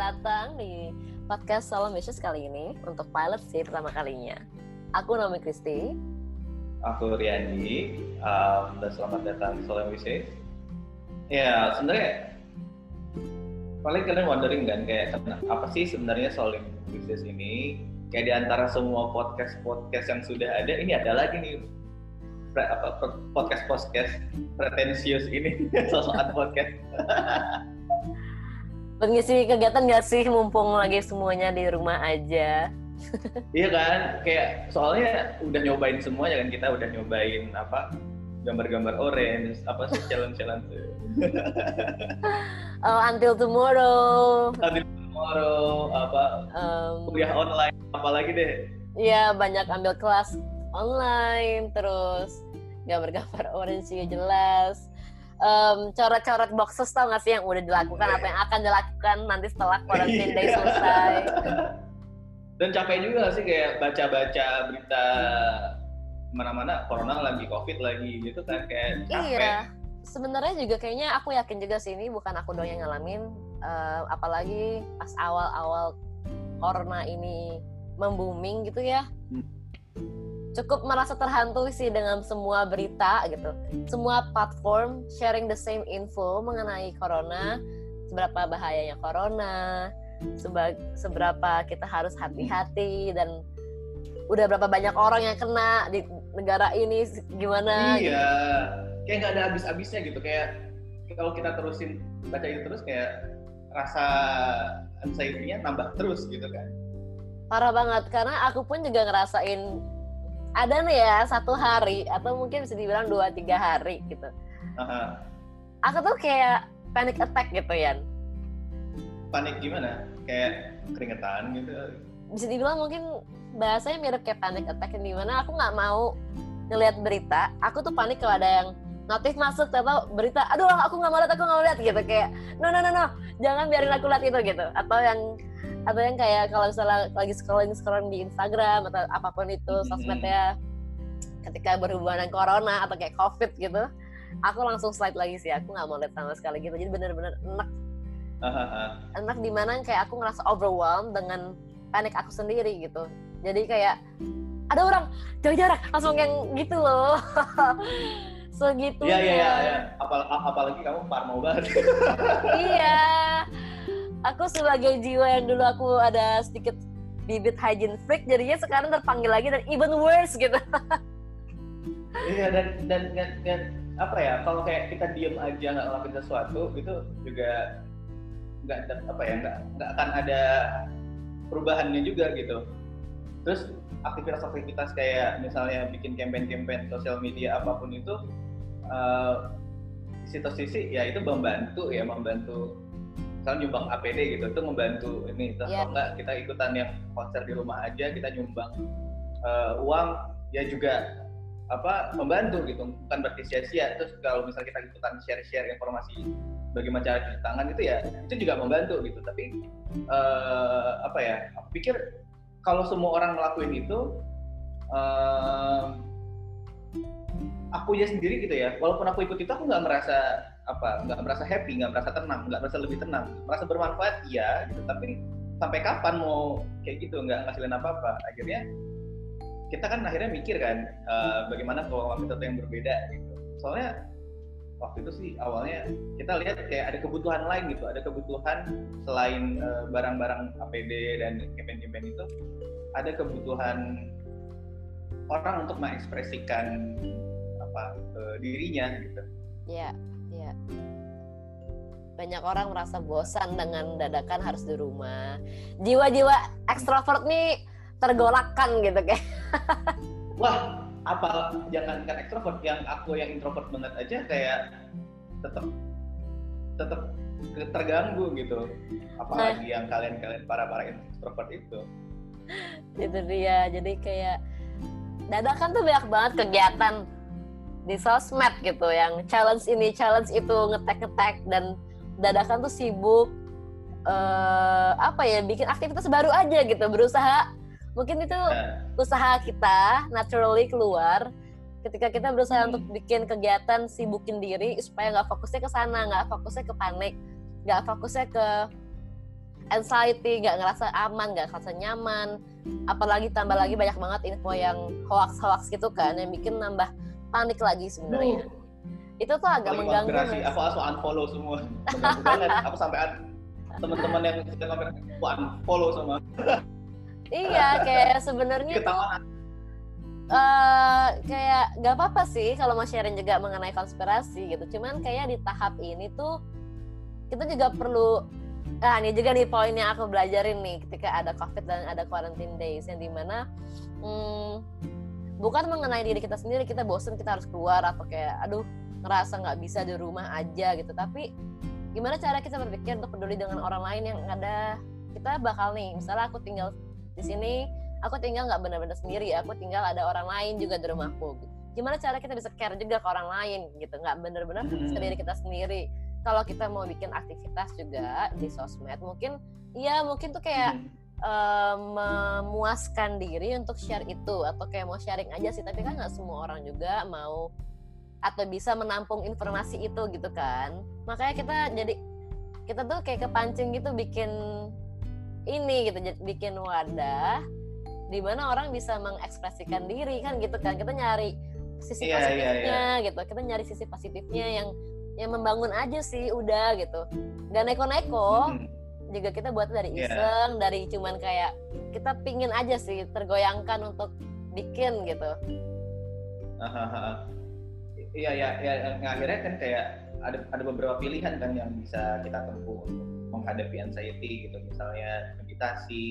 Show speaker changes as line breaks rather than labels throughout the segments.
datang di podcast Solemn Wishes kali ini untuk pilot sih pertama kalinya. Aku Naomi Kristi.
Aku Riani, um, dan selamat datang di Solemn Wishes. Ya, sebenarnya paling kalian wondering kan kayak apa sih sebenarnya Solemn Wishes ini? Kayak di antara semua podcast-podcast yang sudah ada, ini ada lagi nih apa podcast podcast pretensius ini sosokan podcast
pengisi kegiatan gak sih? Mumpung lagi semuanya di rumah aja.
Iya kan? Kayak soalnya udah nyobain semuanya kan? Kita udah nyobain apa? Gambar-gambar orange apa sih? Challenge challenge
oh, until tomorrow.
Until tomorrow apa? Um, kuliah online apalagi deh.
Iya banyak ambil kelas online terus gambar-gambar orange juga jelas um, coret-coret boxes tau gak sih yang udah dilakukan atau yang akan dilakukan nanti setelah quarantine day iya. selesai?
Dan capek juga sih kayak baca-baca berita mana-mana corona lagi covid lagi gitu kan kayak capek. Iya
sebenarnya juga kayaknya aku yakin juga sih ini bukan aku doang yang ngalamin uh, apalagi pas awal-awal corona ini membooming gitu ya. Hmm cukup merasa terhantui sih dengan semua berita gitu. Semua platform sharing the same info mengenai corona, seberapa bahayanya corona, seberapa kita harus hati-hati dan udah berapa banyak orang yang kena di negara ini gimana?
Iya, gitu. kayak nggak ada habis-habisnya gitu. Kayak kalau kita terusin baca itu terus kayak rasa anxiety-nya nambah terus gitu kan.
Parah banget karena aku pun juga ngerasain ada nih ya satu hari atau mungkin bisa dibilang dua tiga hari gitu. Uh-huh. Aku tuh kayak panic attack gitu ya.
Panik gimana? Kayak keringetan gitu?
Bisa dibilang mungkin bahasanya mirip kayak panic attack di mana aku nggak mau ngelihat berita. Aku tuh panik kalau ada yang notif masuk atau berita aduh aku nggak mau lihat aku nggak mau lihat gitu. Kayak no no no no jangan biarin aku lihat itu gitu. Atau yang atau yang kayak kalau misalnya lagi scrolling scrolling di Instagram atau apa pun itu mm-hmm. sosmed ya ketika berhubungan dengan corona atau kayak covid gitu aku langsung slide lagi sih aku nggak mau lihat sama sekali gitu. Jadi bener-bener enak. Enak di mana kayak aku ngerasa overwhelmed dengan panik aku sendiri gitu. Jadi kayak ada orang jauh jarak langsung yang gitu loh segitu
iya iya iya Apal apalagi kamu parno banget.
Iya. Aku sebagai jiwa yang dulu aku ada sedikit bibit hygiene freak jadinya sekarang terpanggil lagi dan even worse gitu.
Iya dan, dan dan dan apa ya kalau kayak kita diem aja nggak ngelakuin sesuatu itu juga nggak apa ya nggak nggak akan ada perubahannya juga gitu. Terus aktivitas-aktivitas kayak misalnya bikin campaign-campaign sosial media apa pun itu uh, sisi ya itu membantu ya membantu misalnya nyumbang APD gitu itu membantu ini terus yeah. enggak kita ikutan yang konser di rumah aja kita nyumbang uh, uang ya juga apa membantu gitu bukan berarti sia-sia terus kalau misalnya kita ikutan share-share informasi bagaimana cara cuci tangan itu ya itu juga membantu gitu tapi uh, apa ya aku pikir kalau semua orang ngelakuin itu uh, aku ya sendiri gitu ya. Walaupun aku ikut itu aku nggak merasa apa nggak merasa happy nggak merasa tenang nggak merasa lebih tenang. Merasa bermanfaat iya gitu. Tapi sampai kapan mau kayak gitu nggak ngasilin apa apa akhirnya kita kan akhirnya mikir kan uh, bagaimana kalau waktu itu yang berbeda gitu. Soalnya waktu itu sih awalnya kita lihat kayak ada kebutuhan lain gitu. Ada kebutuhan selain eh, barang-barang APD dan campaign-campaign itu ada kebutuhan orang untuk mengekspresikan apa uh, dirinya gitu.
Iya. Iya. Banyak orang merasa bosan dengan dadakan harus di rumah. Jiwa-jiwa ekstrovert nih tergolakkan gitu kayak.
Wah, apa jangan kan ekstrovert yang aku yang introvert banget aja kayak tetap tetap terganggu gitu apalagi nah. yang kalian-kalian para para introvert itu
itu dia jadi kayak dadakan tuh banyak banget kegiatan di sosmed gitu yang challenge ini challenge itu ngetek ngetek dan dadakan tuh sibuk uh, apa ya bikin aktivitas baru aja gitu berusaha mungkin itu nah. usaha kita naturally keluar ketika kita berusaha hmm. untuk bikin kegiatan sibukin diri supaya nggak fokusnya ke sana nggak fokusnya ke panik nggak fokusnya ke anxiety nggak ngerasa aman nggak ngerasa nyaman apalagi tambah lagi banyak banget info yang hoax hoax gitu kan yang bikin nambah panik lagi sebenarnya
Uh,
itu tuh agak
paling
mengganggu
konspirasi. Aku langsung unfollow semua. Banget. Aku sampai teman-teman yang suka konspirasi, aku unfollow semua.
iya kayak sebenarnya tuh eh kayak gak apa-apa sih kalau mau sharing juga mengenai konspirasi gitu. Cuman kayak di tahap ini tuh kita juga perlu Nah, ini juga nih poin yang aku belajarin nih ketika ada COVID dan ada quarantine days yang di mana hmm, bukan mengenai diri kita sendiri kita bosen kita harus keluar atau kayak aduh ngerasa nggak bisa di rumah aja gitu. Tapi gimana cara kita berpikir untuk peduli dengan orang lain yang ada? Kita bakal nih misalnya aku tinggal di sini aku tinggal nggak benar-benar sendiri aku tinggal ada orang lain juga di rumahku gimana cara kita bisa care juga ke orang lain gitu? Nggak benar-benar
Hmm.
diri kita sendiri. Kalau kita mau bikin aktivitas juga di sosmed mungkin iya mungkin tuh kayak
Hmm.
Eh, memuaskan diri untuk share itu. Atau kayak mau sharing aja sih tapi kan nggak semua orang juga mau atau bisa menampung informasi itu gitu kan. Makanya kita jadi kita tuh kayak kepancing gitu bikin ini gitu bikin wadah di mana orang bisa mengekspresikan diri kan gitu kan. Kita nyari sisi
Iya, iya,
positifnya gitu. Kita nyari sisi positifnya yang yang membangun aja sih udah gitu. Nggak neko-neko.
Hmm.
Juga kita buat dari
Iya.
iseng dari cuman kayak kita pingin aja sih tergoyangkan untuk bikin gitu.
Hahaha. Iya ya, ya yang akhirnya kan kayak ada ada beberapa pilihan kan yang bisa kita tempuh untuk menghadapi anxiety gitu. Misalnya meditasi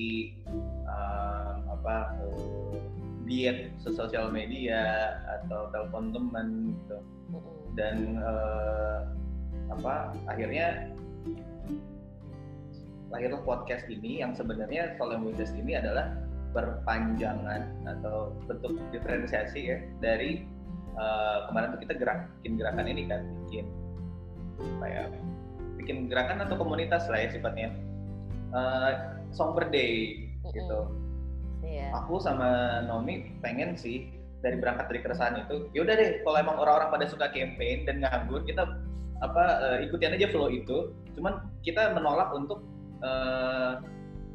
um, apa eh, diet sosial media atau telepon teman gitu. Dan eh, apa akhirnya lahirlah podcast ini yang sebenarnya languages ini adalah perpanjangan atau bentuk diferensiasi ya dari eh, kemarin tuh kita gerak bikin gerakan ini kan bikin apa ya bikin gerakan atau komunitas lah ya sifatnya. Eh, song per day gitu.
Iya.
Aku sama Nomi pengen sih dari berangkat dari keresahan itu yaudah deh kalau emang orang-orang pada suka campaign dan nganggur kita apa eh, ikutin aja flow itu. Cuman kita menolak untuk eh,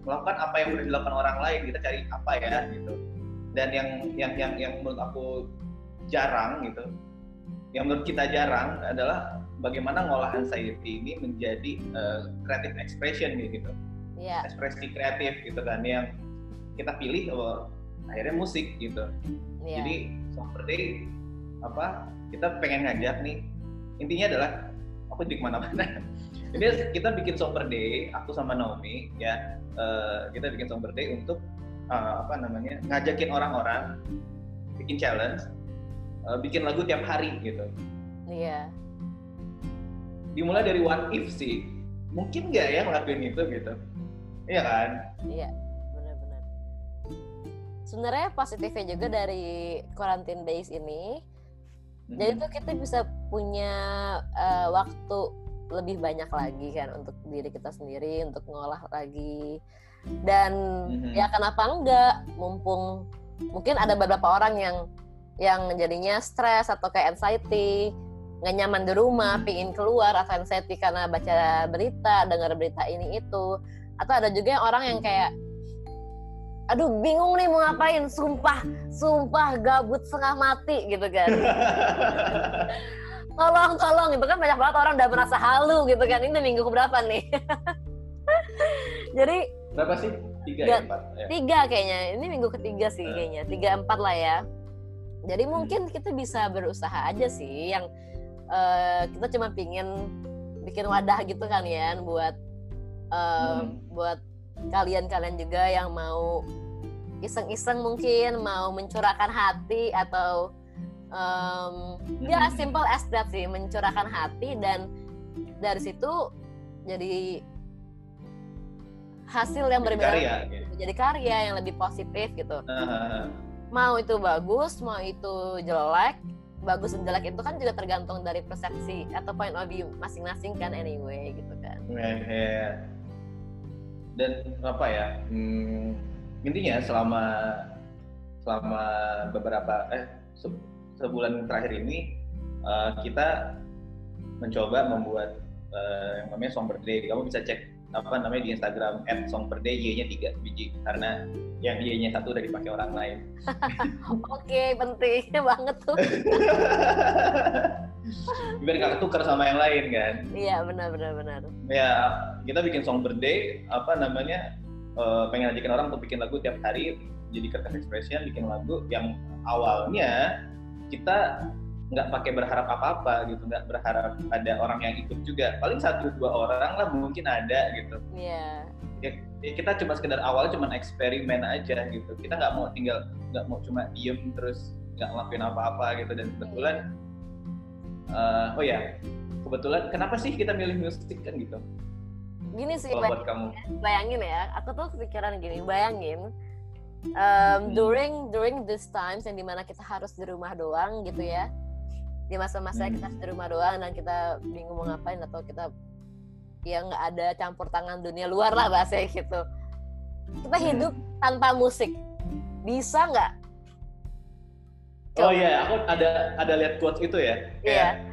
melakukan apa yang udah dilakukan orang lain kita cari apa ya gitu. Dan yang yang yang yang menurut aku jarang gitu yang menurut kita jarang adalah bagaimana ngolah anxiety ini menjadi eh, creative expression gitu.
Iya.
Ekspresi kreatif gitu kan yang kita pilih oh, akhirnya musik gitu.
Iya.
Jadi day apa kita pengen ngajak nih. Intinya adalah aku jadi ke mana-mana jadi kita bikin song per day aku sama Naomi ya. Eh, kita bikin song per day untuk eh, apa namanya ngajakin orang-orang bikin challenge eh, bikin lagu tiap hari gitu.
Iya.
Dimulai dari what if sih. Mungkin nggak ya ngelakuin itu gitu. Iya kan?
Iya benar-benar. Sebenarnya positifnya juga dari quarantine days ini jadi tuh kita bisa punya eh, waktu lebih banyak lagi kan untuk diri kita sendiri untuk ngolah lagi dan
Mhm.
ya kenapa enggak mumpung mungkin ada beberapa orang yang yang jadinya stres atau kayak anxiety nggak nyaman di rumah
Mhm.
pingin keluar atau anxiety karena baca berita dengar berita ini itu atau ada juga orang yang kayak aduh bingung nih mau ngapain sumpah sumpah gabut setengah mati gitu kan tolong tolong itu kan banyak banget orang udah merasa halu gitu kan ini udah minggu keberapa nih jadi
berapa sih tiga ya empat ya.
tiga kayaknya ini minggu ketiga sih
Eh.
kayaknya tiga empat lah ya jadi
Hmm.
mungkin kita bisa berusaha aja sih yang eh, kita cuma pingin bikin wadah gitu kan ya buat eh,
Hmm.
buat kalian-kalian juga yang mau iseng-iseng mungkin mau mencurahkan hati atau em, ya simple as that sih mencurahkan hati dan dari situ jadi hasil yang berbeda
karya gitu.
jadi karya yang lebih positif gitu
Nah,
mau itu bagus mau itu jelek bagus dan jelek itu kan juga tergantung dari persepsi atau point of view masing-masing kan anyway gitu kan
ya, ya. dan apa ya hmm, intinya selama selama beberapa eh sebulan terakhir ini eh, kita mencoba membuat eh, yang namanya song per day kamu bisa cek apa namanya di Instagram song per day y-nya tiga biji karena yang y-nya satu udah dipakai orang lain.
Oke, penting banget tuh.
Biar nggak ketukar sama yang lain kan.
Iya, benar benar benar.
Ya, kita bikin song per day apa namanya uh, pengen ajakin orang untuk bikin lagu tiap hari jadi kertas expression bikin lagu yang awalnya kita nggak pakai berharap apa-apa gitu nggak berharap ada orang yang ikut juga. Paling satu dua orang lah mungkin ada gitu.
Iya.
ya, ya kita cuma sekedar awal cuma eksperimen aja gitu. Kita nggak mau tinggal nggak mau cuma diem terus nggak ngelakuin apa-apa gitu. Dan kebetulan uh, oh ya kebetulan kenapa sih kita milih musik kan gitu?
Gini sih,
buat kamu.
bayangin ya, aku tuh kepikiran gini, bayangin um, during during this times yang di mana kita harus di rumah doang gitu ya, di masa-masa
Hmm.
kita harus di rumah doang dan kita bingung mau ngapain atau kita ya nggak ada campur tangan dunia luar lah bahasanya gitu. Kita
Hmm.
hidup tanpa musik, bisa nggak?
oh iya aku ada ada lihat quotes itu ya
Iya.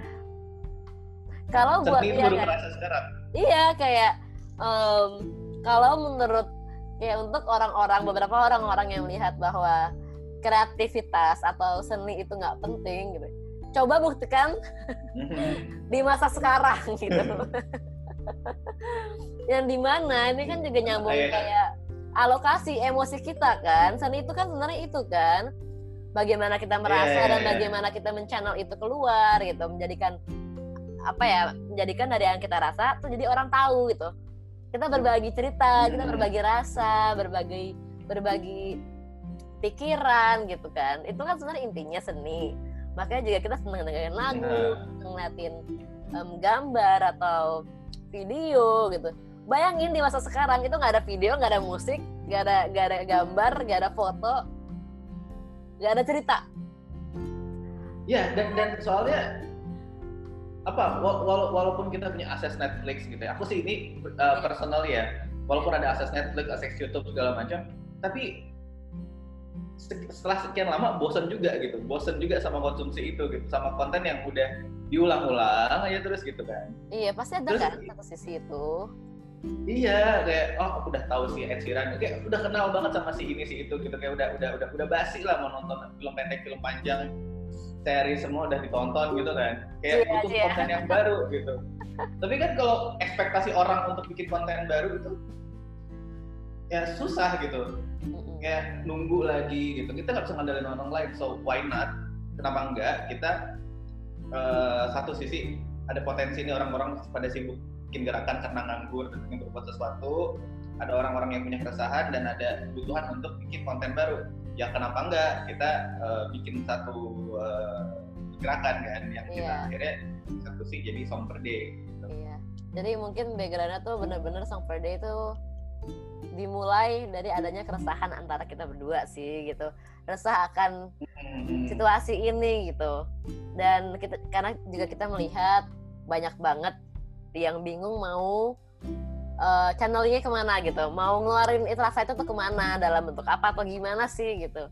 Kalau buat iya, kayak-
sekarang
Iya kayak em, kalau menurut kayak untuk orang-orang beberapa orang-orang yang melihat bahwa kreativitas atau seni itu nggak penting gitu. Coba buktikan
Mhm.
di masa sekarang gitu. yang di mana ini kan juga nyambung
Iya.
kayak alokasi emosi kita kan. Seni itu kan sebenarnya itu kan. Bagaimana kita merasa
Iya, iya,
dan
iya.
bagaimana kita men-channel itu keluar gitu, menjadikan apa ya menjadikan dari yang kita rasa tuh jadi orang tahu gitu kita berbagi cerita kita
Hmm.
berbagi rasa berbagi berbagi pikiran gitu kan. Itu kan sebenarnya intinya seni. Makanya juga kita seneng dengerin lagu seneng ngeliatin em, gambar atau video gitu. Bayangin di masa sekarang itu nggak ada video nggak ada musik nggak ada nggak ada gambar nggak ada foto nggak ada cerita.
Ya, dan dan soalnya apa wa- wala- walaupun kita punya akses Netflix gitu ya. Aku sih ini uh, personal ya. Walaupun ada akses Netflix, akses YouTube segala macam, tapi se- setelah sekian lama bosan juga gitu. Bosan juga sama konsumsi itu gitu, sama konten yang udah diulang-ulang aja terus gitu kan.
iya pasti ada
Terus-
kan satu sisi itu
Iya, kayak oh aku udah tahu si Ed Sheeran, kayak udah kenal banget sama si ini si itu gitu, kayak udah udah udah udah basi lah mau nonton film pendek, film panjang, seri semua udah ditonton gitu kan, kayak
Iya,
butuh
iya.
konten yang baru gitu. Tapi kan kalau ekspektasi orang untuk bikin konten baru itu ya susah gitu, kayak nunggu lagi gitu. Kita nggak bisa ngandelin orang lain, so why not? Kenapa enggak? Kita eh, satu sisi ada potensi nih orang-orang pada sibuk bikin gerakan karena nganggur dan ingin berbuat sesuatu ada orang-orang yang punya keresahan dan ada kebutuhan untuk bikin konten baru ya kenapa enggak kita eh, bikin satu eh, gerakan kan yang kita
Iya.
akhirnya eksekusi jadi song per day gitu.
Iya. Jadi mungkin backgroundnya tuh bener-bener Song Per Day itu dimulai dari adanya keresahan antara kita berdua sih gitu. Resah akan
Hmm.
situasi ini gitu. Dan kita karena juga kita melihat banyak banget yang bingung mau eh, channelnya ke mana gitu, mau ngeluarin itu rasa itu tuh ke mana dalam bentuk apa atau gimana sih gitu.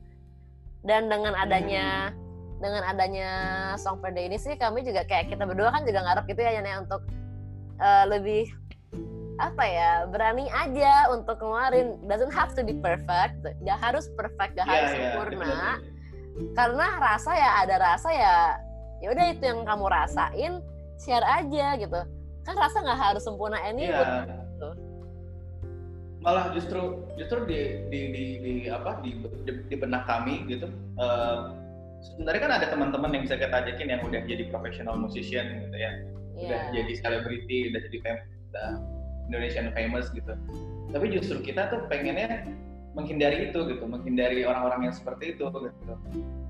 Dan dengan adanya dengan adanya Song Per Day ini sih kami juga kayak kita berdua kan juga ngarep gitu ya Yana untuk eh, lebih apa ya berani aja untuk ngeluarin. Doesn't have to be perfect. Gak harus perfect gak
Iya,
harus
iya,
sempurna.
definitely.
karena rasa ya ada rasa ya ya udah itu yang kamu rasain share aja gitu. Kan rasa nggak harus sempurna anyway.
Iya. Malah justru justru di di di, di apa di, di, di benak kami gitu eh, sebenarnya kan ada teman-teman yang bisa kita ajakin yang udah jadi professional musician gitu ya udah
Iya.
jadi selebriti udah jadi fam- udah Indonesian famous gitu tapi justru kita tuh pengennya menghindari itu gitu menghindari orang-orang yang seperti itu gitu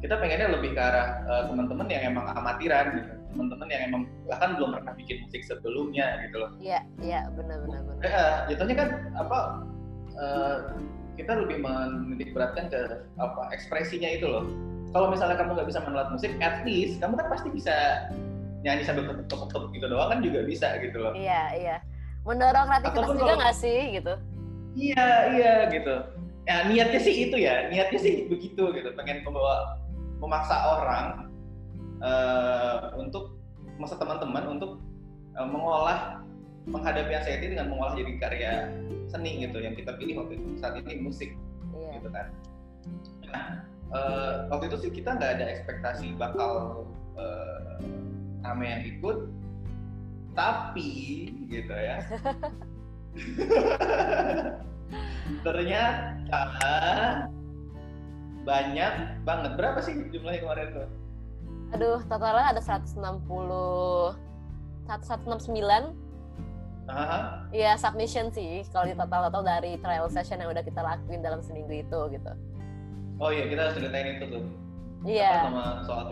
kita pengennya lebih ke arah eh, teman-teman yang emang amatiran gitu teman-teman yang emang bahkan belum pernah bikin musik sebelumnya gitu loh
iya iya benar benar benar
Ya, jatuhnya kan apa eh, kita lebih menitik beratkan ke apa ekspresinya itu loh. Kalau misalnya kamu nggak bisa main alat musik, at least kamu kan pasti bisa nyanyi sambil tepuk-tepuk gitu doang kan juga bisa gitu loh.
iya iya mendorong kreativitas juga nggak sih gitu
Iya iya gitu. Ya niatnya sih itu ya, niatnya sih begitu gitu. Pengen membawa memaksa orang eh, untuk masa teman-teman untuk eh, mengolah menghadapi anxiety dengan mengolah jadi karya seni gitu yang kita pilih waktu itu saat ini musik
Iya.
gitu kan. Nah, eh, waktu itu sih kita nggak ada ekspektasi bakal eh, rame yang ikut, tapi gitu ya. Ternyata banyak banget. Berapa sih jumlahnya kemarin tuh?
Aduh, totalnya ada 160 169
Aha.
ya submission sih kalau di total total dari trial session yang udah kita lakuin dalam seminggu itu gitu.
Oh iya, kita harus ceritain itu tuh.
Iya.
nama soal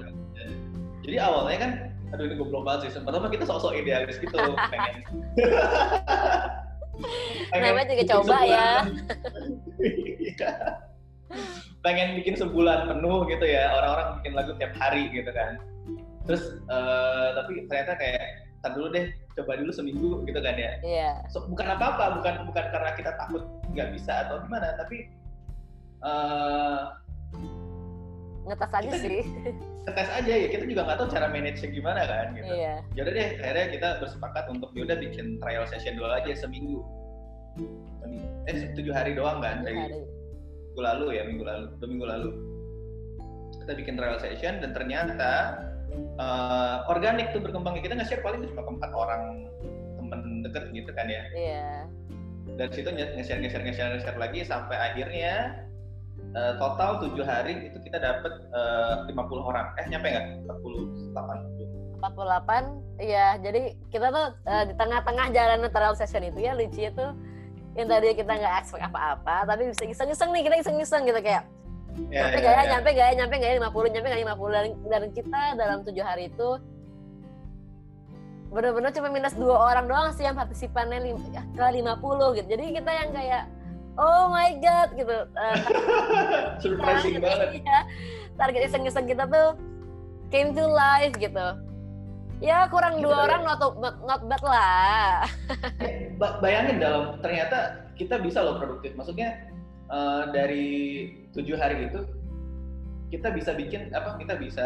Jadi awalnya kan, aduh ini goblok banget sih. Pertama kita sok-sok idealis gitu, pengen.
Namanya juga coba ya.
Pengen bikin sebulan penuh gitu ya, orang-orang bikin lagu tiap hari gitu kan. Terus eh, tapi ternyata kayak tar dulu deh, coba dulu seminggu gitu kan ya.
Iya.
So, bukan apa-apa, bukan bukan karena kita takut nggak bisa atau gimana, tapi eh
Ngetes aja
Kita
sih.
tes aja ya kita juga nggak tahu cara manage gimana kan gitu.
Iya.
Yaudah deh akhirnya kita bersepakat untuk yaudah bikin trial session dulu aja seminggu. Eh tujuh hari doang kan dari
Hari.
minggu lalu ya minggu lalu dua minggu lalu kita bikin trial session dan ternyata eh, organik tuh berkembangnya kita nge-share paling cuma ke empat orang temen deket gitu kan ya
Iya.
dari situ nge-share nge-share nge-share nge-share lagi sampai akhirnya eh, total tujuh hari itu kita dapet eh, 50 orang. Eh nyampe nggak? 48
48 iya. Jadi kita tuh eh, di tengah-tengah jalan trial session itu ya lucu itu yang tadi kita nggak expect apa-apa tapi bisa iseng-iseng nih kita iseng-iseng gitu kayak
ya,
nyampe gak ya, nyampe gak ya, nyampe gak ya? 50, nyampe gak ya? 50 dan, dan kita dalam tujuh hari itu bener-bener cuma minus dua orang doang sih yang partisipannya lim, ya, ke 50 gitu. Jadi kita yang kayak oh my god gitu. Eh,
surprising banget.
Iya. target iseng-iseng kita tuh came to life gitu. Ya kurang dua
Gitu.
orang not, not, not bad lah.
Eh, ba- bayangin dalam ternyata kita bisa loh produktif. Maksudnya eh, dari tujuh hari itu kita bisa bikin apa kita bisa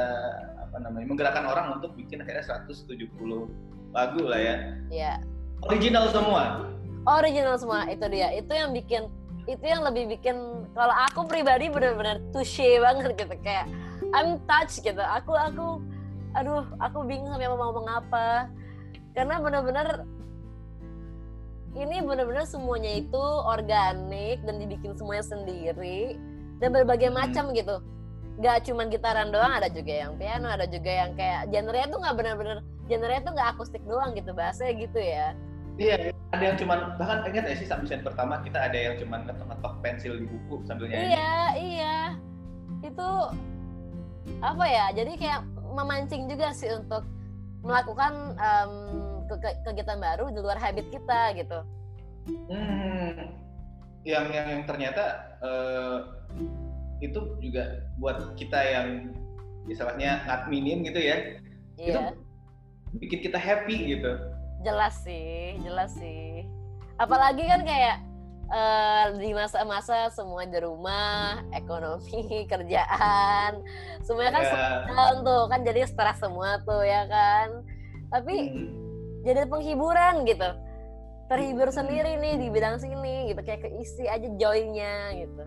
apa namanya menggerakkan orang untuk bikin akhirnya 170 lagu lah ya.
Ya
original semua.
Original semua itu dia. Itu yang bikin itu yang lebih bikin kalau aku pribadi benar-benar touche banget gitu kayak I'm touched gitu. Aku aku aduh aku bingung sama mau ngomong apa. Karena benar-benar ini benar-benar semuanya itu organik dan dibikin semuanya sendiri dan berbagai
Hmm.
macam gitu. Nggak cuman gitaran doang ada juga yang piano ada juga yang kayak genre tuh nggak benar-benar genre tuh nggak akustik doang gitu bahasanya gitu ya
iya ada yang cuman bahkan ingat ya sih submission pertama kita ada yang cuman ngetok-ngetok pensil di buku sambil nyanyi
Iya, iya. Itu apa ya? Jadi kayak memancing juga sih untuk melakukan em, ke- ke- kegiatan baru di luar habit kita gitu.
Hmm, yang yang yang ternyata eh, itu juga buat kita yang istilahnya ngadminin gitu ya, itu
Iya,
bikin kita happy gitu.
Jelas sih, jelas sih. Apalagi kan kayak eh, di masa-masa semua di rumah, ekonomi, kerjaan, semuanya kan
Ya,
down tuh kan jadi stres semua tuh ya kan. Tapi
hmm,
jadi penghiburan gitu terhibur
Hmm.
sendiri nih di bidang sini gitu kayak keisi aja joy-nya gitu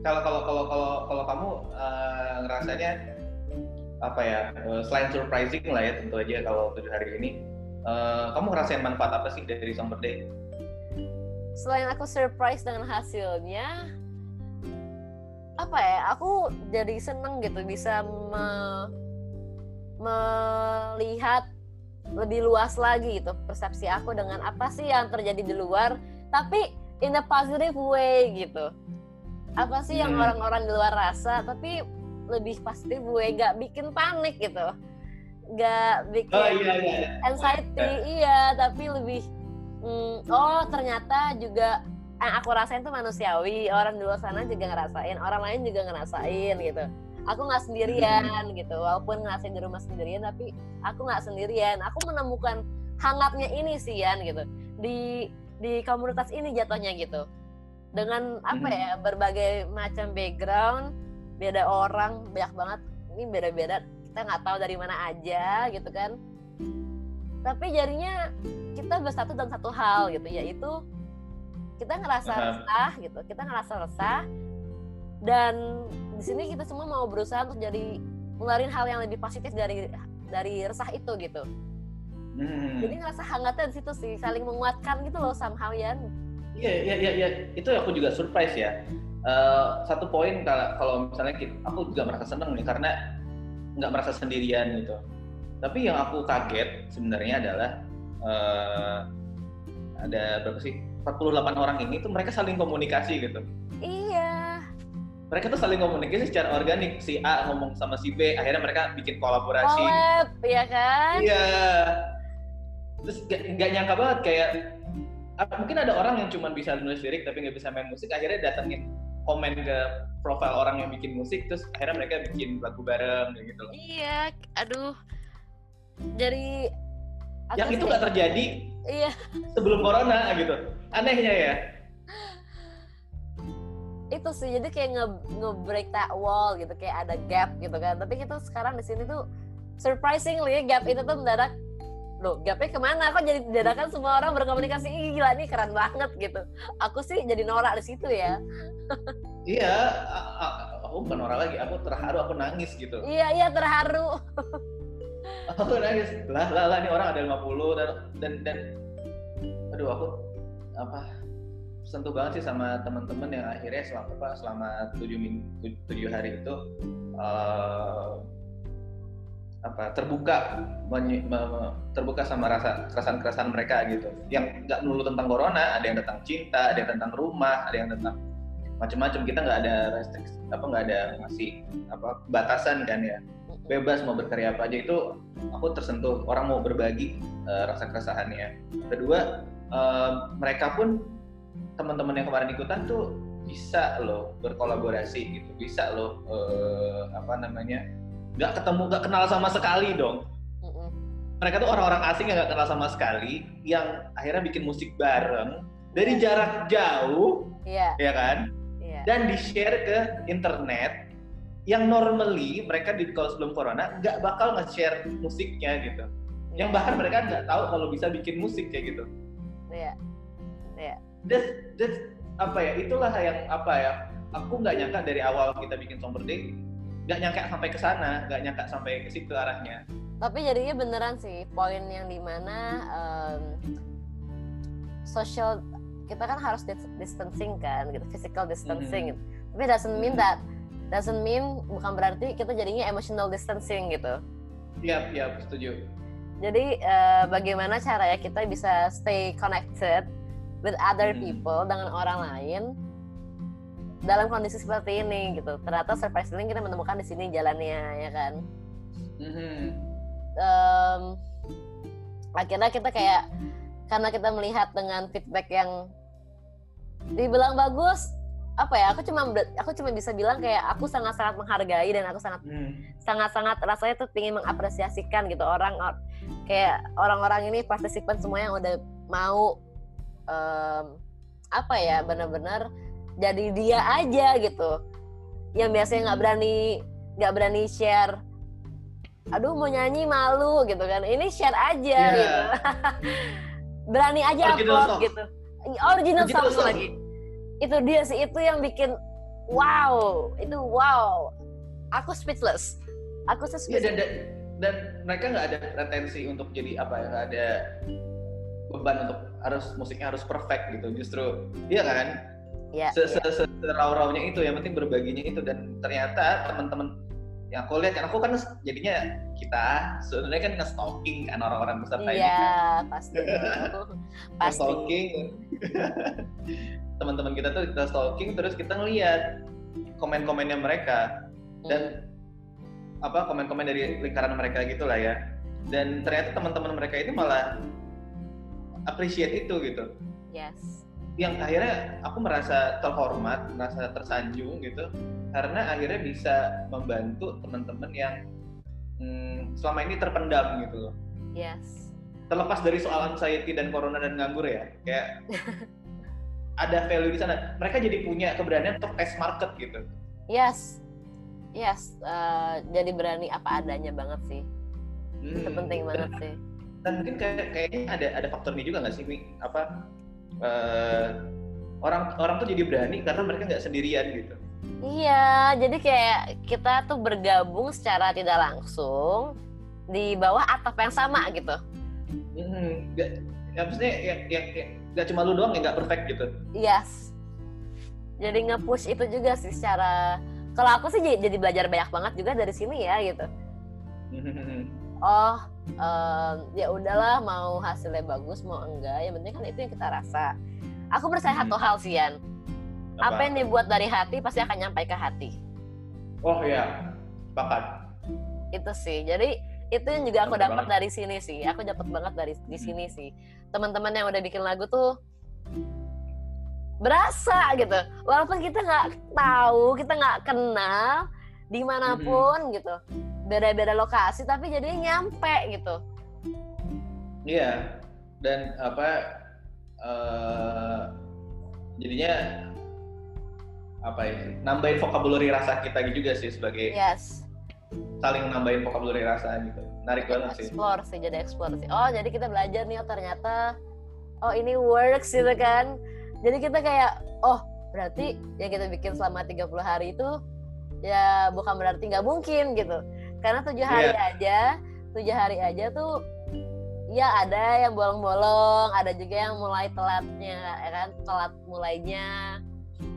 kalau kalau kalau kalau kalau kamu eh, ngerasanya apa ya eh, selain surprising lah ya tentu aja kalau tujuh hari ini eh, kamu ngerasain manfaat apa sih dari Summer Day?
selain aku surprise dengan hasilnya apa ya aku jadi seneng gitu bisa me- melihat lebih luas lagi gitu persepsi aku dengan apa sih yang terjadi di luar tapi in a positive way gitu apa sih yang
Hmm.
orang-orang di luar rasa tapi lebih positif way nggak bikin panik gitu nggak bikin
Oh iya iya.
anxiety iya. tapi lebih mm, oh ternyata juga yang aku rasain tuh manusiawi orang di luar sana juga ngerasain orang lain juga ngerasain gitu. Aku nggak sendirian gitu. Walaupun ngerasain di rumah sendirian tapi aku nggak sendirian. Aku menemukan hangatnya ini sih Yan gitu. Di di komunitas ini jatuhnya gitu. Dengan apa
Hmm.
ya berbagai macam background beda orang banyak banget ini beda-beda kita nggak tahu dari mana aja gitu kan. Tapi jadinya kita bersatu dalam satu hal gitu. Yaitu kita ngerasa resah gitu. Kita ngerasa resah. Dan di sini kita semua mau berusaha untuk jadi ngeluarin hal yang lebih positif dari dari resah itu gitu.
Hmm.
jadi ngerasa hangatnya di situ sih saling menguatkan gitu loh somehow ya
Iya, iya, iya, iya. Itu aku juga surprise ya. Eh, satu poin kalau kalau misalnya kita, aku juga merasa seneng nih karena nggak merasa sendirian gitu. Tapi yang aku kaget sebenarnya adalah eh, ada berapa sih? 48 orang ini tuh mereka saling komunikasi gitu.
iya
Mereka tuh saling komunikasi secara organik. Si A ngomong sama si B, akhirnya mereka bikin kolaborasi.
collab ya kan
Iya. Terus nggak nggak nyangka banget kayak ah, mungkin ada orang yang cuma bisa nulis lirik tapi nggak bisa main musik akhirnya datengin komen ke profil orang yang bikin musik terus akhirnya mereka bikin lagu bareng gitu loh.
iya aduh jadi aku
Yang itu nggak terjadi
iya
sebelum corona gitu. Anehnya ya.
itu sih jadi kayak nge nge-break that wall gitu kayak ada gap gitu kan tapi kita sekarang di sini tuh surprisingly gap itu tuh mendadak loh gapnya ke mana? Kok jadi dadakan semua orang berkomunikasi? Ih, gila ini keren banget gitu. Aku sih jadi norak di situ ya.
Iya, aku bukan orang lagi, aku terharu, aku nangis gitu.
iya iya terharu.
Aku nangis. Lah lah lah ini orang ada 50 dan dan dan aduh aku apa sentuh banget sih sama teman-teman yang akhirnya selama apa selama tujuh minggu tujuh hari itu eh, apa terbuka menye- me- terbuka sama rasa keresahan-keresahan mereka gitu. Yang nggak melulu tentang corona ada yang tentang cinta ada yang tentang rumah ada yang tentang macam-macam kita nggak ada restriksi apa nggak ada ngasih apa batasan kan ya. Bebas mau berkarya apa aja itu aku tersentuh orang mau berbagi eh, rasa keresahannya. Kedua eh, mereka pun teman-teman yang kemarin ikutan tuh bisa loh berkolaborasi gitu bisa loh eh, apa namanya nggak ketemu nggak kenal sama sekali dong.
Mm-mm.
mereka tuh orang-orang asing yang nggak kenal sama sekali yang akhirnya bikin musik bareng dari jarak jauh
iya.
ya kan?
Iya.
Dan di share ke internet yang normally mereka di kalau sebelum corona nggak bakal nge-share musiknya gitu. Yang bahkan mereka nggak tahu kalau bisa bikin musik kayak gitu.
Iya. Iya.
That's, that's apa ya? Itulah yang apa ya? Aku nggak nyangka dari awal kita bikin Song Birthday nggak nyangka sampai ke sana nggak nyangka sampai ke situ arahnya
tapi jadinya beneran sih poin yang di mana em, social kita kan harus dis- distancing kan gitu physical distancing
Mhm.
gitu. tapi doesn't mean that doesn't mean bukan berarti kita jadinya emotional distancing gitu
iya iya setuju
jadi eh, bagaimana caranya kita bisa stay connected with other
Mhm.
people dengan orang lain dalam kondisi seperti ini gitu ternyata surprisingly kita menemukan di sini jalannya ya kan
Mhm.
em, akhirnya kita kayak karena kita melihat dengan feedback yang dibilang bagus apa ya aku cuma aku cuma bisa bilang kayak aku sangat sangat menghargai dan aku sangat
Mhm.
sangat sangat rasanya tuh ingin mengapresiasikan gitu orang or- kayak orang-orang ini partisipan semua yang udah mau em, apa ya benar-benar jadi dia aja gitu. Yang biasanya nggak berani nggak berani share aduh mau nyanyi malu gitu kan. Ini share aja
Iya.
gitu. Berani aja
Original
upload
song.
gitu. Original,
Original
song
song.
lagi itu dia sih itu yang bikin wow. Itu wow. Aku speechless. Aku sih
Iya
speechless.
dan, dan dan mereka nggak ada pretensi untuk jadi apa ya nggak ada beban untuk harus musiknya harus perfect gitu. Justru iya kan
ya,
se se se serau-raunya itu yang penting berbaginya itu. Dan ternyata teman-teman yang aku lihat kan aku kan jadinya kita sebenarnya kan nge-stalking kan orang-orang peserta ini
Iya,
kan.
pasti. pasti.
stalking teman-teman kita tuh kita stalking terus kita ngeliat komen-komennya mereka. Dan apa komen-komen dari lingkaran mereka gitulah ya. Dan ternyata teman-teman mereka itu malah appreciate itu gitu.
Yes.
Yang akhirnya aku merasa terhormat merasa tersanjung gitu karena akhirnya bisa membantu teman-teman yang hmm, selama ini terpendam gitu loh
Yes.
terlepas dari soal anxiety dan corona dan nganggur ya kayak ada value di sana mereka jadi punya keberanian untuk test market gitu
Yes. Yes, eh, jadi berani apa adanya banget sih. Itu
Hmm.
penting banget sih.
dan mungkin kayak kayaknya ada ada faktor ini juga nggak sih Mi? apa eh, orang orang tuh jadi berani karena mereka nggak sendirian gitu
Iya, jadi kayak kita tuh bergabung secara tidak langsung di bawah atap yang sama gitu.
Hmm, nggak ya maksudnya yang yang yang- nggak cuma lu doang yang nggak perfect gitu
Yes. Jadi nge-push itu juga sih secara kalau aku sih jadi, jadi belajar banyak banget juga dari sini ya gitu.
Hmm,
Oh, em, ya udahlah mau hasilnya bagus mau enggak, yang penting kan itu yang kita rasa. Aku percaya
Hmm.
satu hal sih Yan, apa yang dibuat dari hati pasti akan nyampe ke hati.
oh ya sepakat.
Itu sih. Jadi itu yang juga aku dapat dari sini sih. Aku dapat banget dari di sini sih. Teman-teman yang udah bikin lagu tuh berasa gitu. Walaupun kita nggak tahu kita nggak kenal di mana pun gitu beda-beda lokasi tapi jadinya nyampe gitu
Iya, dan apa eh jadinya apa ya? Nambahin vocabulary rasa kita juga sih sebagai
yes
saling nambahin vocabulary rasa gitu. Menarik banget sih.
explore sih jadi explore sih oh jadi kita belajar nih oh ternyata oh ini works gitu kan jadi kita kayak oh berarti yang kita bikin selama 30 hari itu ya bukan berarti nggak mungkin gitu karena tujuh hari
Iya.
aja tujuh hari aja tuh ya ada yang bolong-bolong ada juga yang mulai telatnya ya kan telat mulainya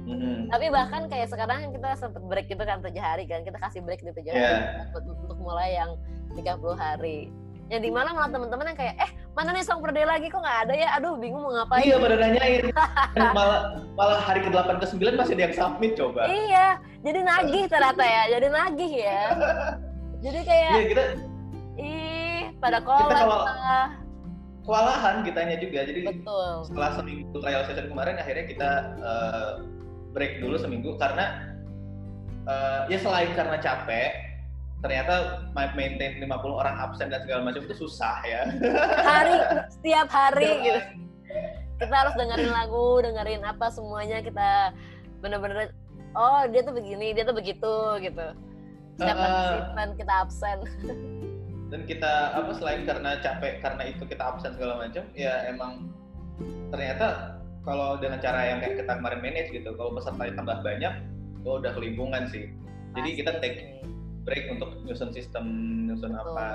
Mhm.
tapi bahkan kayak sekarang kita sempet break gitu kan tujuh hari kan kita kasih break di tujuh
Iya.
hari untuk, untuk mulai yang 30 hari yang di mana malah teman-teman yang kayak eh mana nih song per day lagi kok nggak ada ya aduh bingung mau ngapain
Iya pada nanyain. Dan malah malah hari ke-8 ke-9 masih ada yang submit coba.
iya jadi nagih ternyata ya jadi nagih ya jadi kayak
Iya, kita
ih pada kolak
kalau-
lah.
kewalahan kitanya juga. Jadi
betul
setelah seminggu trial session kemarin akhirnya kita eh, break dulu seminggu karena eh, ya selain karena capek ternyata ma- maintain 50 orang absen dan segala macam itu susah ya.
hari setiap hari gitu. Kita harus dengerin lagu dengerin apa semuanya kita bener-bener oh dia tuh begini dia tuh begitu gitu. Setiap partisipan kita absen.
Dan kita apa selain karena capek karena itu kita absen segala macam ya emang ternyata kalau dengan cara yang kayak kita kemarin manage gitu kalau peserta tambah banyak oh udah kelimpungan sih. Jadi kita take break untuk nyusun sistem nyusun
Betul.
apa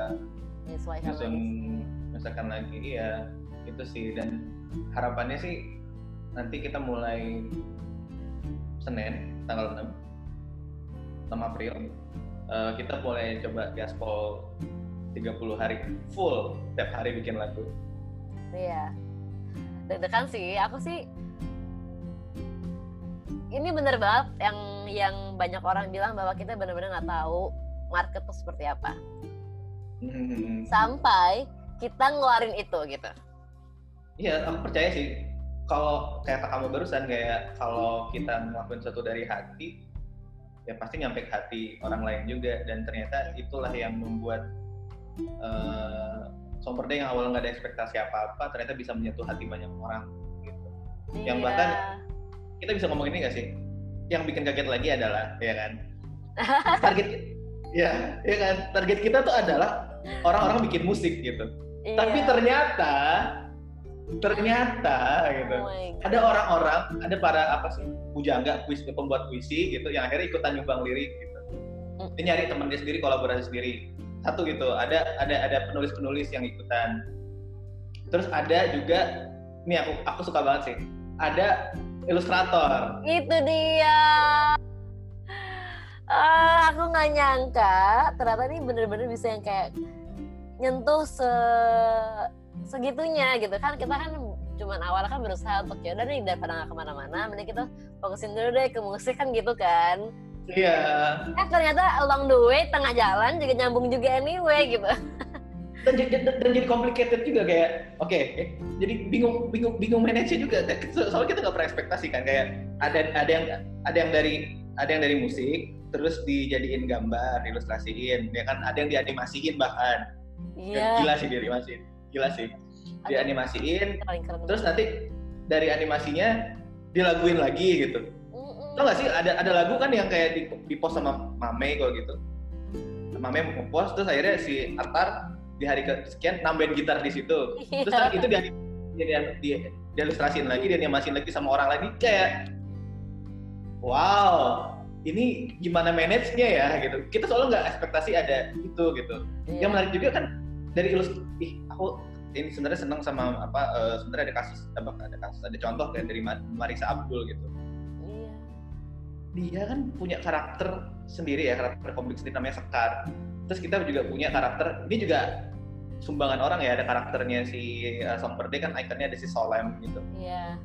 menyesuaikan
nyusun
lagi.
misalkan lagi iya itu sih dan harapannya sih nanti kita mulai Senin tanggal 6 6 April eh, kita mulai coba gaspol 30 hari full tiap hari bikin lagu
Iya. Deg-degan sih, aku sih ini bener banget yang yang banyak orang bilang bahwa kita bener-bener nggak tahu market tuh seperti apa.
Hmm.
Sampai kita ngeluarin itu gitu.
Iya, aku percaya sih kalau kayak kamu barusan kayak kalau kita ngelakuin sesuatu dari hati ya pasti nyampe ke hati orang lain juga dan ternyata itulah yang membuat uh, Somperda yang awalnya nggak ada ekspektasi apa-apa ternyata bisa menyentuh hati banyak orang gitu. Yang
Iya.
bahkan kita bisa ngomong ini nggak sih? Yang bikin kaget lagi adalah ya kan target ya ya kan target kita tuh adalah orang-orang bikin musik gitu.
Iya.
Tapi ternyata ternyata gitu
Oh
ada orang-orang, ada para apa sih pujangga, kuis pembuat puisi gitu yang akhirnya ikutan nyumbang lirik gitu.
Hmm.
Dia nyari teman dia sendiri, kolaborasi sendiri. Satu gitu, ada ada ada penulis-penulis yang ikutan. Terus ada juga, ini aku aku suka banget sih. Ada ilustrator.
Itu dia. Ah, aku nggak nyangka ternyata ini bener-bener bisa yang kayak nyentuh se segitunya gitu kan kita kan cuman awalnya kan berusaha untuk ya udah nih daripada nggak ke mana-mana mending kita fokusin dulu deh ke musik kan gitu kan
Iya.
eh ternyata along the way tengah jalan juga nyambung juga anyway gitu
Dan, jadi- dan, dan jadi complicated juga kayak, oke, eh, jadi bingung bingung bingung manage juga. So- Soalnya kita nggak pernah ekspektasi kan kayak ada ada yang ada yang dari ada yang dari musik, terus dijadiin gambar, ilustrasiin, ya kan ada yang dianimasiin bahkan.
iya
Gila sih dianimasiin, gila sih. Dianimasiin, terus nanti dari animasinya dilaguin lagi gitu.
Mm-mm.
Tau gak sih ada ada lagu kan yang kayak di, di post sama Mame kalau gitu. Mame mau post terus akhirnya si Atar di hari ke sekian nambahin gitar di situ
Iya.
terus kan itu dia dia dia diilustrasiin lagi dia animasiin lagi sama orang lagi kayak wow ini gimana manage-nya ya gitu kita soalnya nggak ekspektasi ada itu gitu
Iya.
yang menarik juga kan dari ilus ih aku ini sebenarnya seneng sama apa eh, sebenarnya ada kasus apa ada kasus ada contoh kayak dari Ma- Marisa Abdul gitu
Iya.
dia kan punya karakter sendiri ya karakter komik sendiri namanya Sekar terus kita juga punya karakter ini juga sumbangan orang ya ada karakternya si uh, Somperday kan ikonnya ada si Solem gitu.
Iya.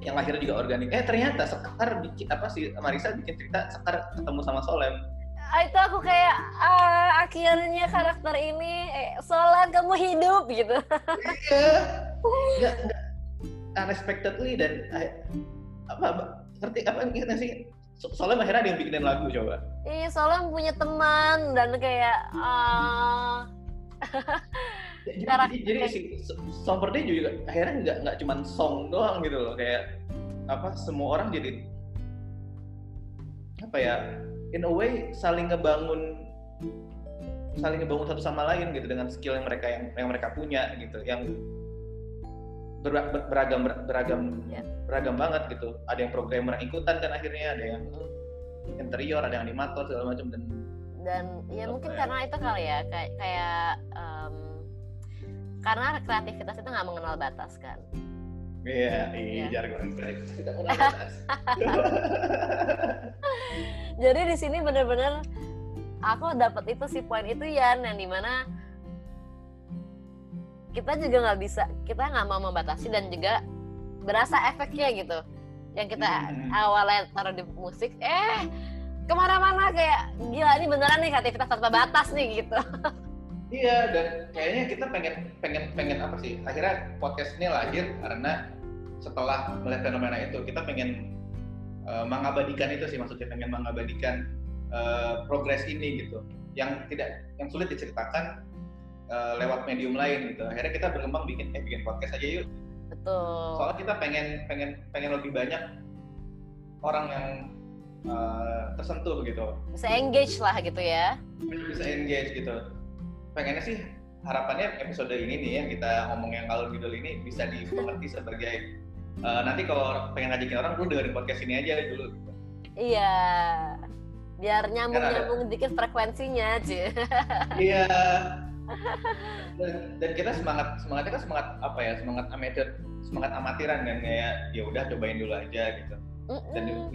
yang akhirnya juga organik. Eh ternyata Sekar bikin apa sih Marisa bikin cerita Sekar ketemu sama Solem.
Ah, itu aku kayak ah, akhirnya karakter ini eh, Solan kamu hidup gitu.
iya. Nggak nggak. Unexpectedly dan eh, apa ngerti apa ngerti sih? So- Solem akhirnya ada yang bikinin lagu coba.
Iya, Solan punya teman dan kayak ah
jadi,
Karakter-
jadi, jadi si Somperday juga akhirnya nggak nggak cuma song doang gitu loh. Kayak apa semua orang jadi apa ya in a way saling ngebangun saling ngebangun satu sama lain gitu dengan skill yang mereka yang yang mereka punya gitu yang ber- ber- beragam ber- beragam
Ya.
beragam banget gitu. Ada yang programmer yang ikutan kan akhirnya ada yang interior ada yang animator segala macam dan
dan ya
Apa
mungkin
ya?
karena itu kali ya kayak kayak em, karena kreativitas itu nggak mengenal batas kan.
iya
Iya.
iya jargon baik kita mulai atas
Jadi di sini bener-bener aku dapat itu sih poin itu Yan yang di mana kita juga nggak bisa kita nggak mau membatasi dan juga berasa efeknya gitu yang kita
Hmm.
awalnya taruh di musik eh ke mana-mana kayak gila ini beneran nih kreativitas tanpa batas nih gitu
Iya dan kayaknya kita pengen pengen pengen apa sih? Akhirnya podcast ini lahir karena setelah melihat fenomena itu kita pengen uh, mengabadikan itu sih maksudnya pengen mengabadikan uh, progres ini gitu. Yang tidak yang sulit diceritakan uh, lewat medium lain gitu. Akhirnya kita berkembang bikin eh bikin podcast aja yuk.
betul
Soalnya kita pengen pengen pengen lebih banyak orang yang uh, tersentuh gitu.
Bisa engage lah gitu ya.
Bisa engage gitu. Pengennya sih harapannya episode ini nih yang kita ngomong yang kalau gitu ini bisa dimengerti sebagai eh, nanti kalau pengen ngajakin orang lu dengerin podcast ini aja dulu. Gitu.
iya. Biar nyambung
ada-
nyambung dikit frekuensinya cie
iya. Dan, dan kita semangat semangatnya kan semangat apa ya? Semangat amatir semangat amatiran kan kayak ya udah cobain dulu aja gitu. Dan
Mm-mm.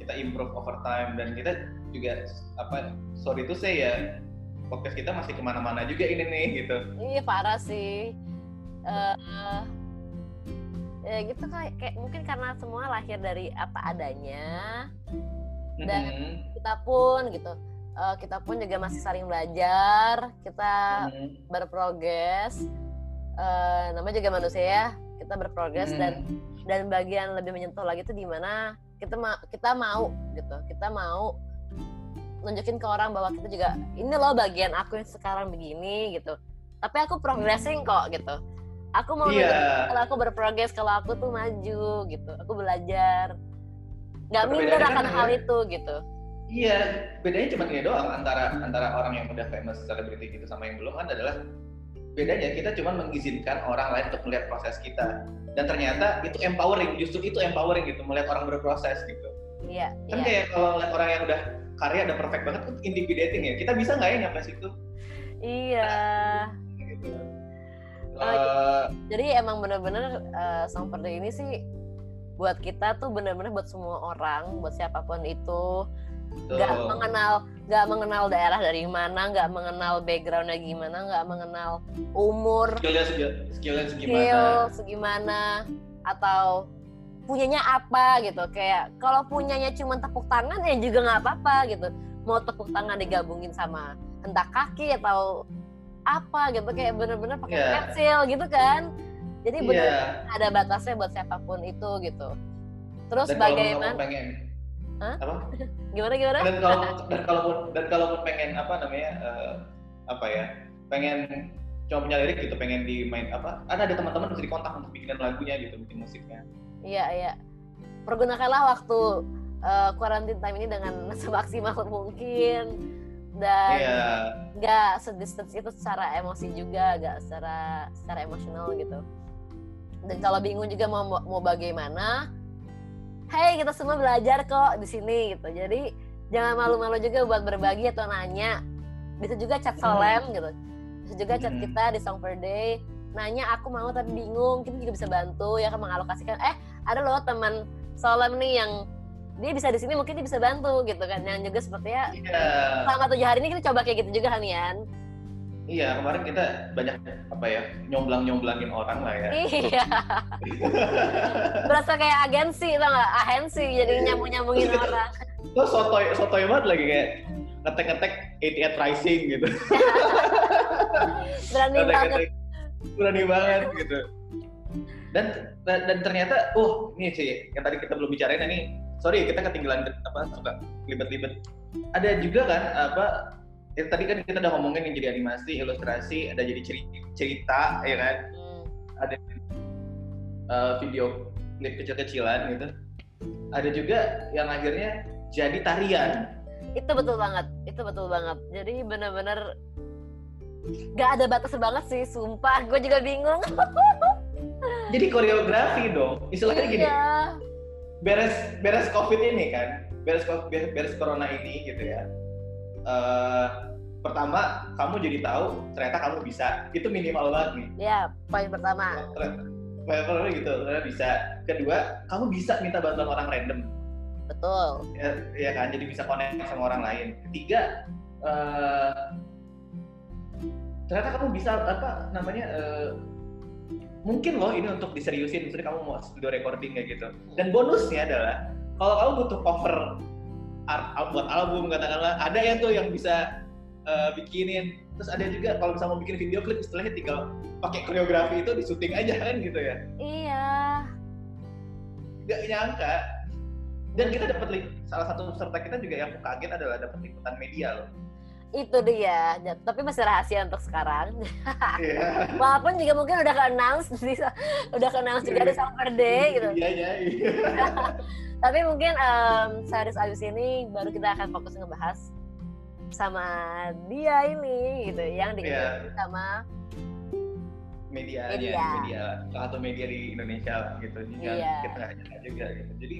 Kita improve over time dan kita juga apa sorry to say ya podcast kita masih ke mana-mana juga ini nih gitu
Iya parah sih. Eh ya gitu kayak, kayak mungkin karena semua lahir dari apa adanya. Dan-
Mhm.
Kita pun gitu. eh, kita pun juga masih saling belajar. Kita
Mhm.
berprogres. Eh namanya juga manusia ya. Kita berprogres dan
Mhm.
dan bagian lebih menyentuh lagi tuh di mana kita ma- kita mau gitu. Kita mau nunjukin ke orang bahwa kita juga ini loh bagian aku yang sekarang begini gitu. Tapi aku progressing kok gitu. Aku mau
Iya.
kalau aku berprogres kalau aku tuh maju gitu aku belajar nggak minder akan
kan
hal
ya.
itu gitu
Iya, bedanya cuma ini doang antara antara orang yang udah famous selebriti gitu sama yang belum kan adalah bedanya kita cuma mengizinkan orang lain untuk melihat proses kita. Dan ternyata itu empowering justru itu empowering gitu melihat orang berproses gitu.
Iya
kan
iya.
kayak kalau lihat orang yang udah karya udah perfect banget kan intimidating ya. Kita bisa nggak ya nyampe situ?
Iya.
Gitu. Eh,
jadi emang bener-bener eh, Song Perde ini sih buat kita tuh bener-bener buat semua orang buat siapa pun itu. Nggak mengenal nggak mengenal daerah dari mana nggak mengenal backgroundnya gimana nggak mengenal umur.
Skillnya segi- skillnya segimana.
Skill segimana atau punyanya apa gitu. Kayak kalau punyanya cuma tepuk tangan ya juga nggak apa-apa gitu. Mau tepuk tangan digabungin sama hentak kaki atau apa gitu kayak bener-bener pakai
Iya.
pensil gitu kan jadi
iya.
ada batasnya buat siapa pun itu gitu. Terus
dan kalau
bagaimana
pengen
Hah?
apa?
Gimana gimana?
Dan kalau dan kalaupun dan kalaupun pengen apa namanya eh, apa ya pengen cuma punya lirik gitu pengen dimain apa ada ada teman-teman bisa dikontak untuk bikin lagunya gitu bikin musiknya.
Iya iya. Pergunakanlah waktu eh, quarantine time ini dengan semaksimal mungkin. Dan
Iya.
nggak sedistance itu secara emosi juga nggak secara secara emosional gitu dan kalau bingung juga mau mau bagaimana hey kita semua belajar kok di sini gitu. Jadi jangan malu-malu juga buat berbagi atau nanya. Bisa juga chat Solem gitu. Bisa juga chat
Hmm.
kita di Song per Day. Nanya aku mau tapi bingung kita juga bisa bantu ya kan mengalokasikan eh ada loh teman Solem nih yang dia bisa di sini mungkin dia bisa bantu gitu kan. Yang juga sepertinya
Iya.
selama tujuh hari ini kita coba kayak gitu juga kan Yan
Iya, kemarin kita banyak apa ya, nyomblang-nyomblangin orang lah ya.
iya berasa kayak agensi tau gak agensi jadi nyambung nyambungin orang
Terus sotoy, sotoy banget lagi kayak ngetek-ngetek 88 Rising gitu.
berani banget
Ngetek-ngetek berani banget gitu. Dan dan dan ternyata, uh, ini sih yang tadi kita belum bicarain ini. Sorry, kita ketinggalan apa suka libet-libet. Ada juga kan apa ya, tadi kan kita udah ngomongin yang jadi animasi, ilustrasi, ada jadi cerita, cerita ya kan.
Hmm,
ada uh, video klip kecil-kecilan gitu. Ada juga yang akhirnya jadi tarian.
itu betul banget itu betul banget jadi bener-bener gak ada batas banget sih sumpah gue juga bingung
Jadi koreografi dong. Istilahnya gini,
iya
beres beres covid ini kan, beres beres, corona ini gitu ya. Eh, pertama kamu jadi tahu ternyata kamu bisa. Itu minimal banget nih.
ya poin pertama
Ternyata ternyata gitu, ternyata bisa. Kedua, kamu bisa minta bantuan orang random.
betul
ya, ya kan jadi bisa connect sama orang lain ketiga eh, ternyata kamu bisa apa namanya eh, mungkin loh ini untuk diseriusin misalnya kamu mau studio recording kayak gitu dan bonusnya adalah kalau kamu butuh cover art, buat album katakanlah ada ya tuh yang bisa eh, bikinin. Terus ada juga kalau misalnya mau bikin video klip istilahnya tinggal pakai koreografi itu di syuting aja kan gitu ya.
Iya.
Nggak nyangka. Dan kita dapat salah satu peserta kita juga yang kaget adalah dapat liputan media loh.
Itu dia. Tapi masih rahasia untuk sekarang.
Iya.
walaupun juga mungkin udah ke announce udah ke announce juga di Summer Day gitu.
Iya iya. iya.
tapi mungkin em, series abis ini baru kita akan fokus ngebahas sama dia ini gitu yang di
Iya.
sama
Medianya,
Media.
media. salah satu media di Indonesia lah gitu. Jadi kan
Iya.
kita nggak juga gitu. Jadi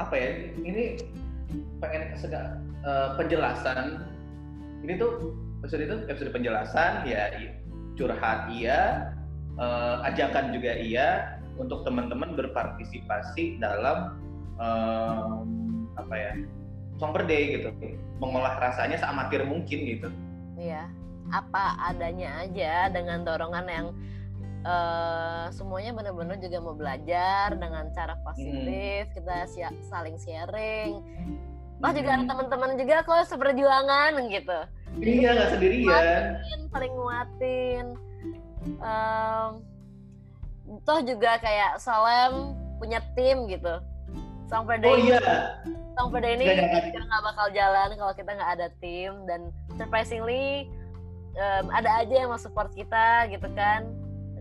apa ya? Ini pengen segala eh, penjelasan. Ini tuh episode itu episode penjelasan ya curhat iya, eh, ajakan juga iya untuk teman-teman berpartisipasi dalam em, apa ya? Song per day gitu. Mengolah rasanya seamatir mungkin gitu.
Iya, apa adanya aja dengan dorongan yang eh, semuanya benar-benar juga mau belajar dengan cara positif, kita sia- saling sharing. Wah juga ada
Hmm.
teman-teman juga kok seperjuangan gitu,
Iya nggak sendirian.
nguatin, saling nguatin. Em, toh juga kayak Salem punya tim gitu. Day,
Oh iya.
Song per Day ini kita nggak bakal jalan kalau kita nggak ada tim. Dan surprisingly em, ada aja yang mau support kita gitu kan.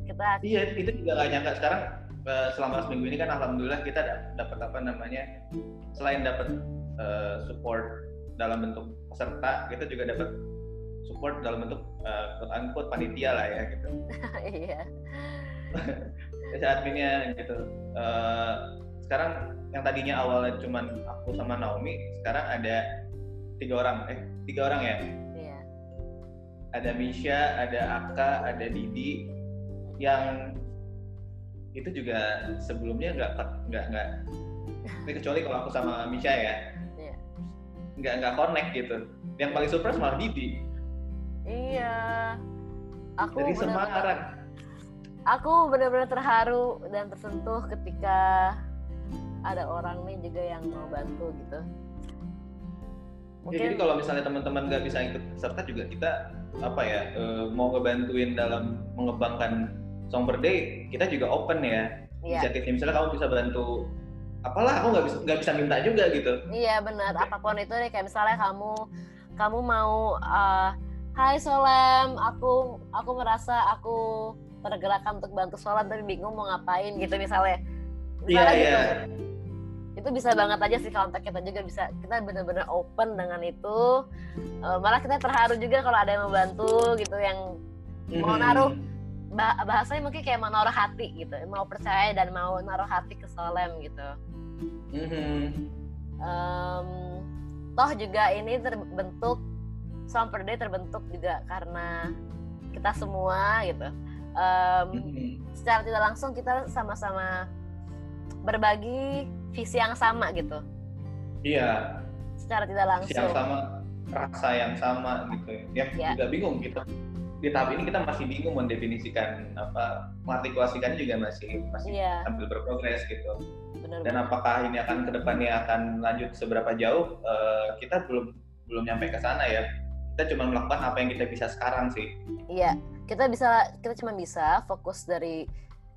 Kita
Iya, itu juga gak nyangka. Sekarang eh, selama seminggu ini kan alhamdulillah kita da- dapat apa namanya selain dapat eh, support dalam bentuk peserta, kita juga dapat support dalam bentuk eh, quote unquote panitia lah ya gitu.
iya.
Jasa adminnya gitu. Eh, sekarang yang tadinya awalnya cuman aku sama Naomi, sekarang ada tiga orang, eh tiga orang ya.
iya.
Ada Misha, ada Aka, ada Didi, yang itu juga sebelumnya nggak nggak nggak. Ini kecuali kalau aku sama Misha ya.
Iya.
nggak nggak connect gitu. Yang paling surprise malah Didi.
Iya. Aku
dari Semarang.
Aku benar-benar terharu dan tersentuh ketika ada orang nih juga yang mau bantu gitu.
Ya,
mungkin
jadi kalau misalnya teman-teman nggak bisa ikut serta juga kita apa ya eh, mau ngebantuin dalam mengembangkan Song Per Day kita juga open ya. Inisiatifnya misalnya kamu bisa bantu apalah aku nggak bisa nggak bisa minta juga gitu.
Iya benar, apa pun itu deh kayak misalnya kamu kamu mau uh, Hai Solem, aku aku merasa aku tergerakkan untuk bantu sholat tapi bingung mau ngapain gitu misalnya.
iya iya.
gitu. Itu bisa banget aja sih kalau kita juga bisa kita benar-benar open dengan itu. Uh, malah kita terharu juga kalau ada yang membantu gitu yang mau naruh bah bahasanya mungkin kayak mau naruh hati gitu mau percaya dan mau naruh hati ke Solem gitu. Um, toh juga ini terbentuk Sound per Day terbentuk juga karena kita semua gitu. Um, secara tidak langsung kita sama-sama berbagi visi yang sama gitu?
Iya.
Secara tidak langsung visi
yang sama rasa yang sama gitu ya. Ya. juga bingung gitu. Di tahap ini kita masih bingung mendefinisikan apa mengartikulasikan juga masih masih yeah. sambil berprogres gitu. Benar, dan apakah ini akan ke depannya akan lanjut seberapa jauh? Uh, kita belum belum nyampe ke sana ya. Kita cuma melakukan apa yang kita bisa sekarang sih.
Iya kita bisa kita cuma bisa fokus dari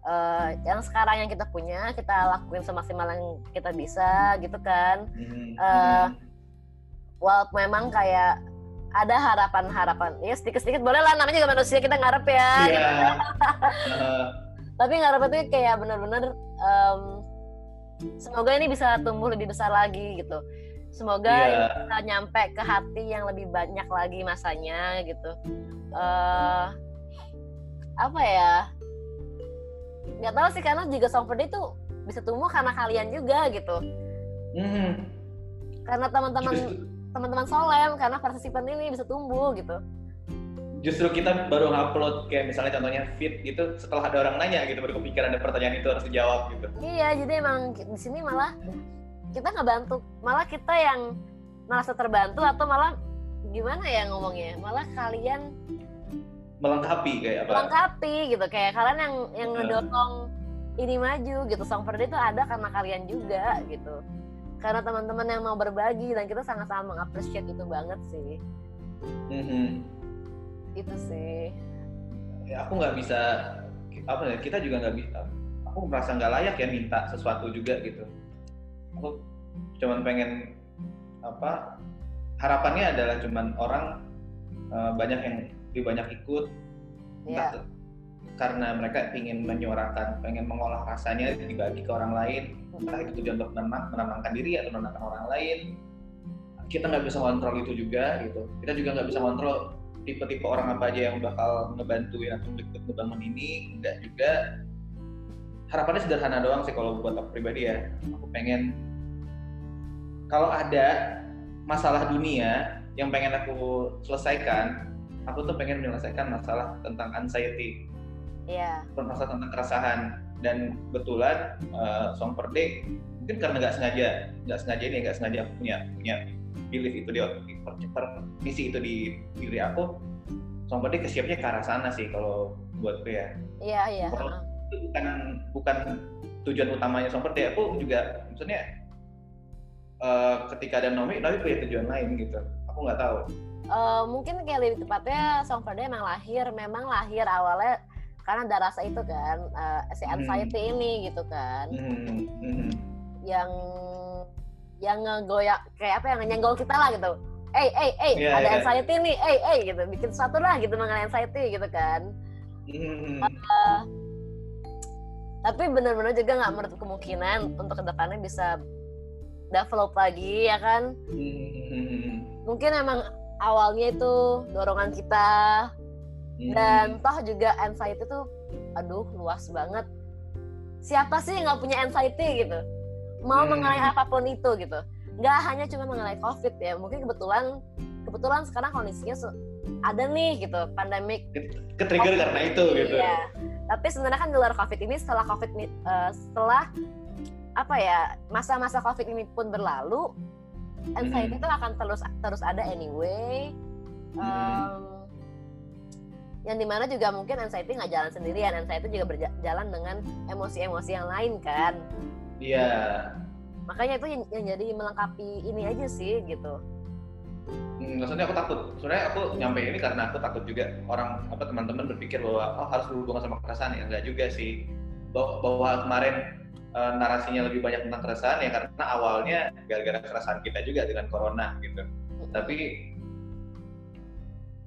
uh, yang sekarang yang kita punya kita lakuin semaksimal yang kita bisa gitu kan hmm. uh, walaupun memang kayak ada harapan-harapan ya sedikit-sedikit boleh lah namanya juga manusia kita ngarep ya yeah. gitu. tapi ngarep itu kayak benar-benar um, semoga ini bisa tumbuh lebih besar lagi gitu semoga yeah. bisa nyampe ke hati yang lebih banyak lagi masanya gitu uh, apa ya nggak tahu sih karena juga Song Perde itu bisa tumbuh karena kalian juga gitu. Mm. karena teman-teman teman-teman Solem karena partisipan ini bisa tumbuh gitu.
Justru kita baru ngupload kayak misalnya contohnya fit gitu setelah ada orang nanya gitu baru kepikiran ada pertanyaan itu harus dijawab gitu.
Iya jadi emang di sini malah kita nggak bantu. Malah kita yang merasa terbantu atau malah gimana ya ngomongnya? Malah kalian
melengkapi kayak apa?
Melengkapi gitu kayak kalian yang yang ngedorong ini maju gitu. Song Perdi itu ada karena kalian juga gitu. Karena teman-teman yang mau berbagi dan kita sangat-sangat mengapresiasi itu banget sih. Mm-hmm. itu sih.
Ya aku nggak bisa apa ya kita juga nggak bisa. Aku merasa nggak layak ya minta sesuatu juga gitu. Aku cuman pengen apa harapannya adalah cuman orang uh, banyak yang lebih banyak ikut yeah karena mereka ingin menyuarakan, pengen mengolah rasanya dibagi ke orang lain, entah itu tujuan untuk menenang, menenangkan diri atau menenangkan orang lain. Kita nggak bisa kontrol itu juga, gitu. Kita juga nggak bisa kontrol tipe-tipe orang apa aja yang bakal ngebantuin atau ikut ngebangun ini, enggak juga. Harapannya sederhana doang sih kalau buat aku pribadi ya. Aku pengen kalau ada masalah dunia yang pengen aku selesaikan, aku tuh pengen menyelesaikan masalah tentang anxiety.
Yeah.
bermasalah tentang keresahan. Dan kebetulan uh, Song Per Day mungkin karena nggak sengaja nggak sengaja ini nggak sengaja punya punya belief itu di misi itu di diri aku Song Per Day kesiapnya ke arah sana sih kalau buatku ya.
Iya iya.
Itu bukan bukan tujuan utamanya Song Per Day aku juga maksudnya uh, ketika ada Nomi Nomi punya tujuan lain gitu. Aku nggak tahu
Uh, mungkin kayak lebih tepatnya Song Per Day emang lahir memang lahir awalnya karena ada rasa itu kan uh, si hmm. anxiety hmm. ini gitu kan hmm. Hmm. yang yang ngegoyak kayak apa yang nyenggol kita lah gitu eh eh eh ada yeah. anxiety nih eh eh gitu bikin satu lah gitu mengenai anxiety gitu kan hmm. uh, tapi benar-benar juga nggak menutup kemungkinan untuk ke depannya bisa develop lagi ya kan hmm. mungkin emang awalnya itu dorongan kita. Dan toh juga anxiety tuh aduh luas banget. Siapa sih yang nggak punya anxiety gitu? Mau hmm. mengenai apa pun itu gitu. Nggak hanya cuma mengenai covid ya mungkin kebetulan kebetulan sekarang kondisinya ada nih gitu pandemik.
Ketrigger COVID. karena itu gitu.
Ya tapi sebenarnya kan gelar covid ini setelah covid uh, setelah apa ya masa-masa covid ini pun berlalu anxiety hmm. itu akan terus terus ada anyway. Um, hmm yang di mana juga mungkin anxiety nggak jalan sendirian. Anxiety juga berjalan dengan emosi-emosi yang lain kan.
Iya. Yeah.
makanya itu yang, yang jadi melengkapi ini aja sih gitu.
Hmm, maksudnya aku takut. Sebenarnya aku nyampe ini karena aku takut juga orang apa teman-teman berpikir bahwa oh, harus berhubungan sama keresahan ya enggak juga sih. Bahwa, bahwa kemarin e, narasinya lebih banyak tentang keresahan ya karena awalnya gara-gara keresahan kita juga dengan corona gitu. Tapi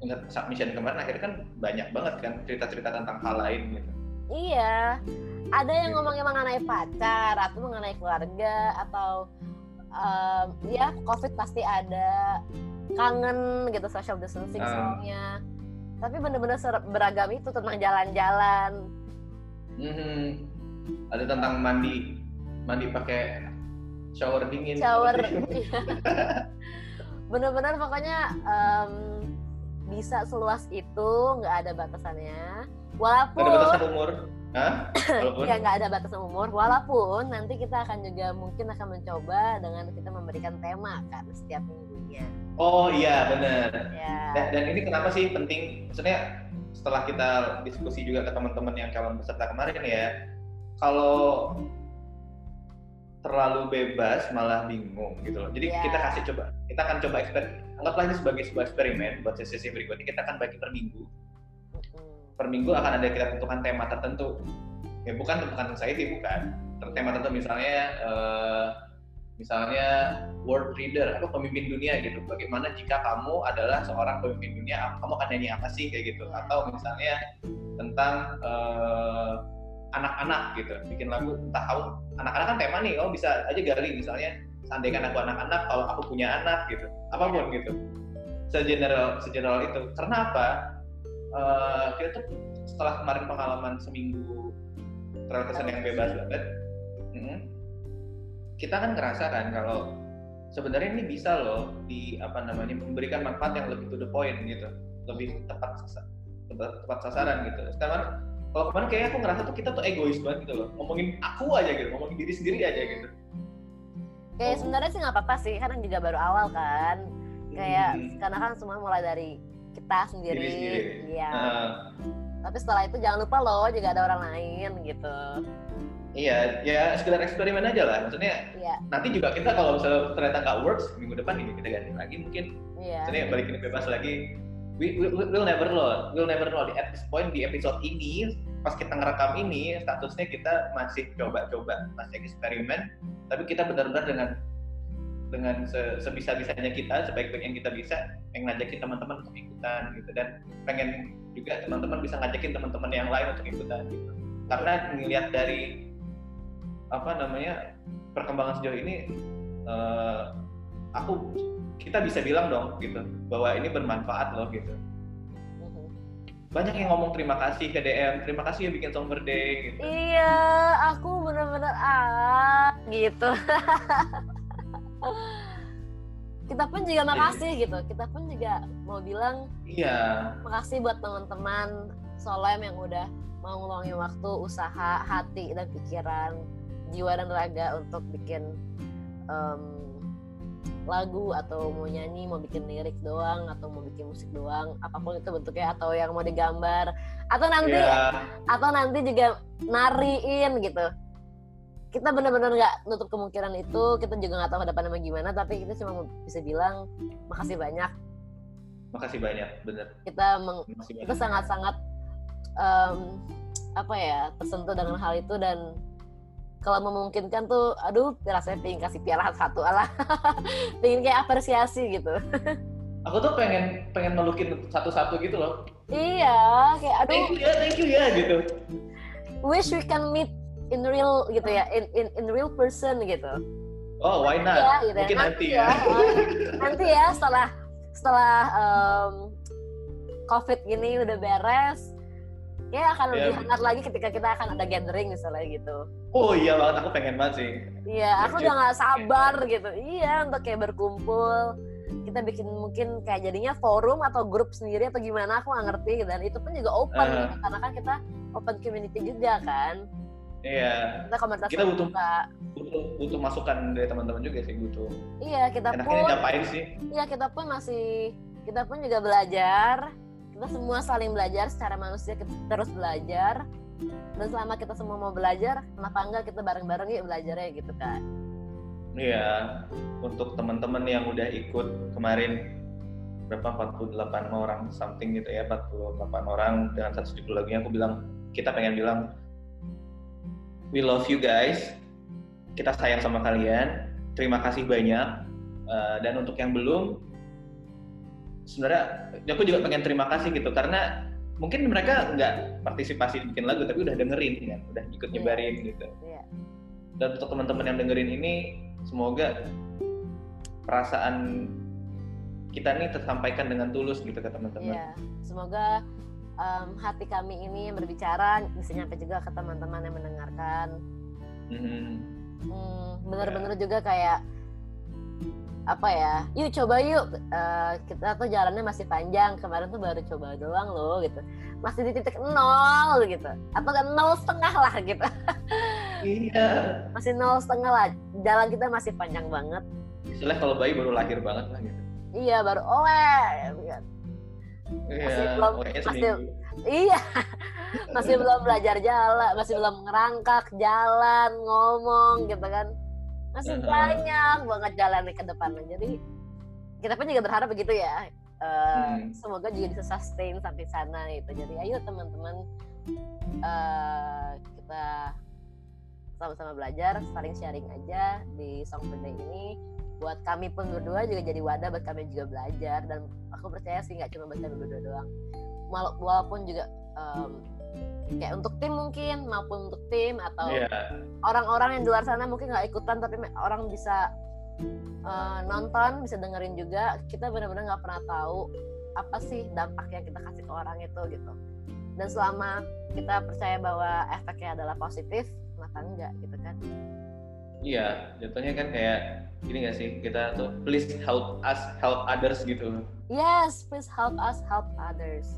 ingat submission kemarin akhirnya kan banyak banget kan cerita-cerita tentang hal lain gitu.
Iya. Ada yang ngomongnya mengenai pacar atau mengenai keluarga atau um, ya covid pasti ada. Kangen gitu social distancing
Ah.
soalnya tapi bener-bener beragam itu tentang jalan-jalan.
Mhm. Ada tentang mandi, mandi pakai shower dingin.
shower bener-bener pokoknya em, bisa seluas itu nggak ada batasannya
Gak
walaupun
ada batasan umur. Hah?
Ya nggak ada batasan umur walaupun nanti kita akan juga mungkin akan mencoba dengan kita memberikan tema kan setiap minggunya
Oh iya benar.
ya
Dan, dan ini kenapa sih penting? Maksudnya setelah kita diskusi juga ke teman-teman yang calon peserta kemarin ya, kalau terlalu bebas malah bingung gitu loh. Jadi
Iya.
kita kasih coba, kita akan coba eksperimen. Anggaplah ini sebagai sebuah eksperimen buat sesi-sesi berikutnya. Kita akan bagi per minggu. Per minggu akan ada kita tentukan tema tertentu. Ya bukan tentukan anxiety bukan. Tema tertentu misalnya eh, misalnya world leader atau pemimpin dunia gitu. Bagaimana jika kamu adalah seorang pemimpin dunia, kamu akan nyanyi apa sih kayak gitu? Atau misalnya tentang eh, anak-anak gitu, bikin lagu entah kamu anak-anak kan tema nih, kamu bisa aja gali misalnya seandainya aku anak-anak, kalau aku punya anak gitu, apa pun gitu. Segeneral segeneral itu. Karena apa? Eh, kita tuh setelah kemarin pengalaman seminggu terkesan yang bebas banget, mm, kita kan ngerasa kan kalau sebenarnya ini bisa loh di apa namanya memberikan manfaat yang lebih to the point gitu lebih tepat sasa- tepat, tepat sasaran gitu sekarang kalau kemarin kayak aku ngerasa tuh kita tuh egois banget gitu loh. Ngomongin aku aja gitu ngomongin diri sendiri aja gitu.
Kayak sebenarnya sih nggak apa-apa sih karena juga baru awal kan. Kayak
Hmm.
karena kan semua mulai dari kita sendiri,
Diri sendiri.
iya.
Nah,
tapi setelah itu jangan lupa loh juga ada orang lain gitu.
Iya ya sekedar eksperimen aja lah. Maksudnya
iya.
nanti juga kita kalau misalnya ternyata nggak works minggu depan ini kita ganti lagi mungkin.
Iya.
Maksudnya balikin bebas lagi. We, we, we- we'll never know. We'll never know. At this point di episode ini, pas kita ngerekam ini, statusnya kita masih coba-coba, masih eksperimen. Tapi kita benar-benar dengan dengan se- sebisa-bisanya kita, sebaik-baik yang kita bisa, yang ngajakin teman-teman untuk ikutan gitu. Dan pengen juga teman-teman bisa ngajakin teman-teman yang lain untuk ikutan gitu. Karena ngelihat dari apa namanya perkembangan sejauh ini, eh, aku kita bisa bilang dong gitu bahwa ini bermanfaat loh gitu banyak yang ngomong terima kasih ke DM terima kasih ya bikin song birthday gitu
Iya, aku bener-bener ah gitu. kita pun juga makasih gitu. Kita pun juga mau bilang
iya
makasih buat teman-teman Solem yang udah mau ngeluangin waktu, usaha, hati dan pikiran, jiwa dan raga untuk bikin em, lagu atau mau nyanyi, mau bikin lirik doang atau mau bikin musik doang, apa pun itu bentuknya atau yang mau digambar atau nanti
iya.
atau nanti juga nariin gitu. Kita benar-benar nggak nutup kemungkinan itu kita juga nggak tahu depannya gimana tapi kita cuma bisa bilang makasih banyak.
Makasih banyak bener.
Kita meng-
makasih
kita
banyak.
sangat-sangat em, apa ya tersentuh dengan hal itu dan kalau memungkinkan tuh aduh rasanya pengen kasih piala satu lah. Pengen kayak apresiasi gitu.
Aku tuh pengen pengen melukin satu-satu gitu loh.
Iya kayak aduh.
Thank you ya thank you ya gitu.
Wish we can meet in real gitu ya in in, in real person gitu.
Oh why not?
Ya, gitu.
mungkin nanti, ya,
nanti ya setelah setelah em, covid gini udah beres ya akan
Ya.
lebih hangat lagi ketika kita akan ada gathering misalnya gitu.
Oh iya banget. Aku pengen banget sih.
Iya aku
Legit.
udah nggak sabar gitu. Iya untuk kayak berkumpul. Kita bikin mungkin kayak jadinya forum atau grup sendiri atau gimana aku nggak ngerti dan itu pun juga open
Ah.
gitu, karena kan kita open community juga kan.
Iya.
Kita komunitas
Kita butuh- butuh butuh masukan dari teman-teman juga sih butuh.
Iya kita
enaknya
pun
ngapain sih?
Iya kita pun masih kita pun juga belajar. Kita semua saling belajar secara manusia kita terus belajar. Dan selama kita semua mau belajar, kenapa enggak kita bareng-bareng yuk belajarnya gitu kan?
Iya, untuk teman-teman yang udah ikut kemarin berapa? 48 orang something gitu ya 48 orang dengan 170 lagunya aku bilang kita pengen bilang we love you guys. Kita sayang sama kalian. Terima kasih banyak. Eh, dan untuk yang belum sebenarnya aku juga pengen terima kasih gitu karena mungkin mereka nggak partisipasi bikin lagu tapi udah dengerin kan udah ikut
Iya.
nyebarin gitu
Iya.
dan untuk teman-teman yang dengerin ini semoga perasaan kita nih tersampaikan dengan tulus gitu ke teman-teman
Iya, semoga em, hati kami ini yang berbicara bisa nyampe juga ke teman-teman yang mendengarkan.
Mhm.
Hmm, bener-bener juga kayak apa ya? Yuk coba yuk. Eh, kita tuh jalannya masih panjang. Kemarin tuh baru coba doang loh gitu. Masih di titik nol gitu. Atau kan nol setengah lah gitu.
iya
Masih nol setengah lah. Jalan kita masih panjang banget.
istilah kalau bayi baru lahir banget lah gitu
Iya baru oleh. Masih
iya
belum- masih-
seminggu
Iya, masih belum belajar jalan, masih belum ngerangkak jalan, ngomong gitu kan. Masih
Uh-huh.
banyak banget jalan ke depannya. Jadi kita pun juga berharap begitu ya. Eh,
Hmm.
Semoga juga bisa sustain sampai sana gitu. Jadi ayo teman-teman eh, kita sama-sama belajar, saling sharing aja di Song Day ini. Buat kami pun berdua juga jadi wadah buat kami juga belajar dan aku percaya sih nggak cuma buat kami berdua doang. Walaupun juga em, kayak untuk tim mungkin maupun untuk tim atau
iya.
orang-orang yang di luar sana mungkin nggak ikutan tapi orang bisa eh, nonton bisa dengerin juga. Kita benar-benar nggak pernah tahu apa sih dampak yang kita kasih ke orang itu gitu. Dan selama kita percaya bahwa efeknya adalah positif kenapa enggak gitu kan.
Iya jatuhnya kan kayak gini gak sih? Kita tuh please help us help others gitu.
Yes please help us help others.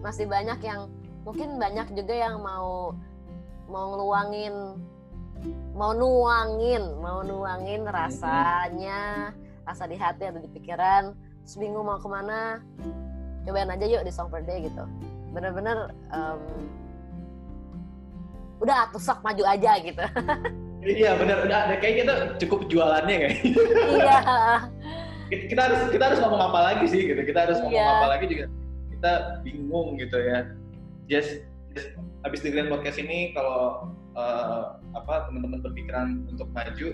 Masih banyak yang mungkin banyak juga yang mau mau ngeluangin mau nuangin mau nuangin rasanya rasa di hati atau di pikiran. Terus bingung mau ke mana cobain aja yuk di Song Per Day gitu. Bener-bener em, udah tuh sok maju aja gitu.
Iya benar udah kayak kita cukup jualannya kayak.
Iya.
Kita harus kita harus ngomong apa lagi sih gitu. Kita harus ngomong
Iya.
apa lagi juga. Kita bingung gitu ya just, just habis dengerin podcast ini kalau eh, apa teman-teman berpikiran untuk maju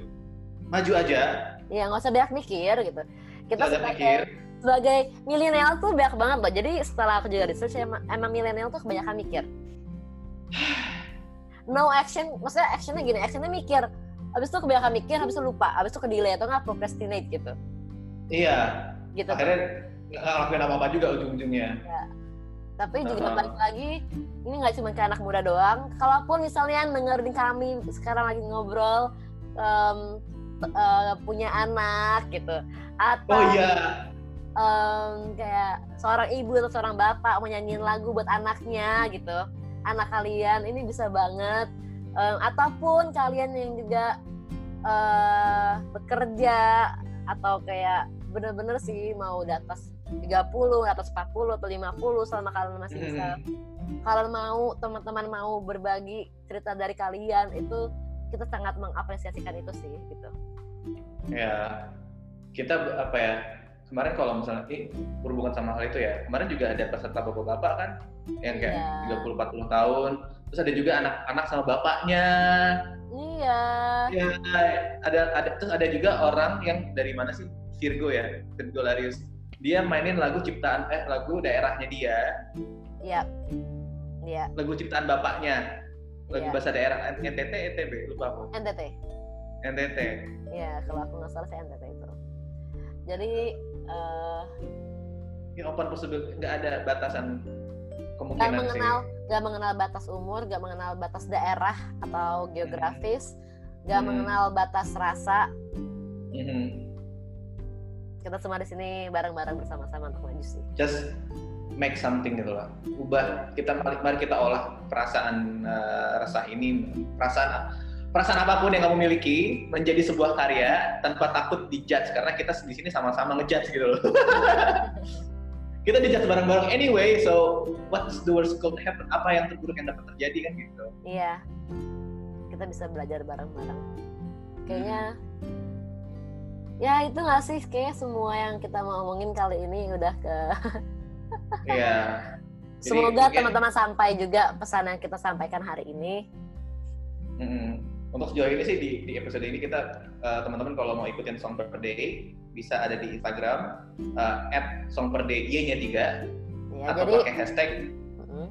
maju aja
iya nggak usah banyak mikir gitu kita sebagai
mikir
sebagai milenial tuh banyak banget loh. Jadi setelah aku juga research emang, emang milenial tuh kebanyakan mikir. No action, maksudnya actionnya gini, actionnya mikir. Habis itu kebanyakan mikir, habis itu lupa, habis itu ke delay atau nggak procrastinate gitu.
iya
Gitu.
akhirnya nggak ngelakuin apa-apa juga ujung-ujungnya
Tapi juga
Uh-huh.
balik lagi, ini nggak cuma ke anak muda doang. Kalaupun misalnya dengerin kami sekarang lagi ngobrol t- eh, punya anak gitu, atau
oh iya
em, kayak seorang ibu atau seorang bapak mau nyanyiin lagu buat anaknya gitu anak kalian ini bisa banget Em, ataupun kalian yang juga eh bekerja atau kayak bener-bener sih mau di atas 30, di atas 40 atau 50 selama kalian masih bisa.
Hmm.
kalian mau teman-teman mau berbagi cerita dari kalian itu kita sangat mengapresiasikan itu sih gitu.
Ya kita apa ya kemarin kalau misalnya eh, berhubungan sama hal itu ya kemarin juga ada peserta bapak-bapak kan yang kayak
Iya.
30-40 tahun terus ada juga anak-anak sama bapaknya.
Iya.
Ya ada ada terus ada juga orang yang dari mana sih? Virgo ya Virgo Larius dia mainin lagu ciptaan eh lagu daerahnya dia.
Iya. Iya.
Lagu ciptaan bapaknya. Lagu
Iya.
bahasa daerah NTT ETB lupa aku.
NTT
NTT
ya kalau aku nggak salah saya NTT itu. Jadi eh,
ini open possible nggak ada batasan kemungkinan sih.
mengenal nggak mengenal batas umur nggak mengenal batas daerah atau geografis nggak
Hmm.
mengenal batas rasa.
Mhm.
Kita semua di sini bareng-bareng bersama-sama untuk maju sih.
Just make something gitu lah ubah kita mari, mari kita olah perasaan eh, resah ini. Perasaan perasaan apa pun yang kamu miliki menjadi sebuah karya tanpa takut dijudge karena kita di sini sama-sama ngejudge gitu loh. Kita dijudge bareng-bareng anyway so what's the worst could happen? Apa yang terburuk yang dapat terjadi kan gitu.
Iya. Kita bisa belajar bareng-bareng. Kayaknya ya itu nggak sih kayak semua yang kita mau omongin kali ini udah ke
Iya.
Semoga teman-teman sampai juga pesan yang kita sampaikan hari ini.
Untuk sejauh ini sih di, di episode ini kita eh, teman-teman kalau mau ikutin Song Per Day bisa ada di Instagram eh, at Song Per Day Y-nya 3
ya
atau
jadi
pakai hashtag
mm,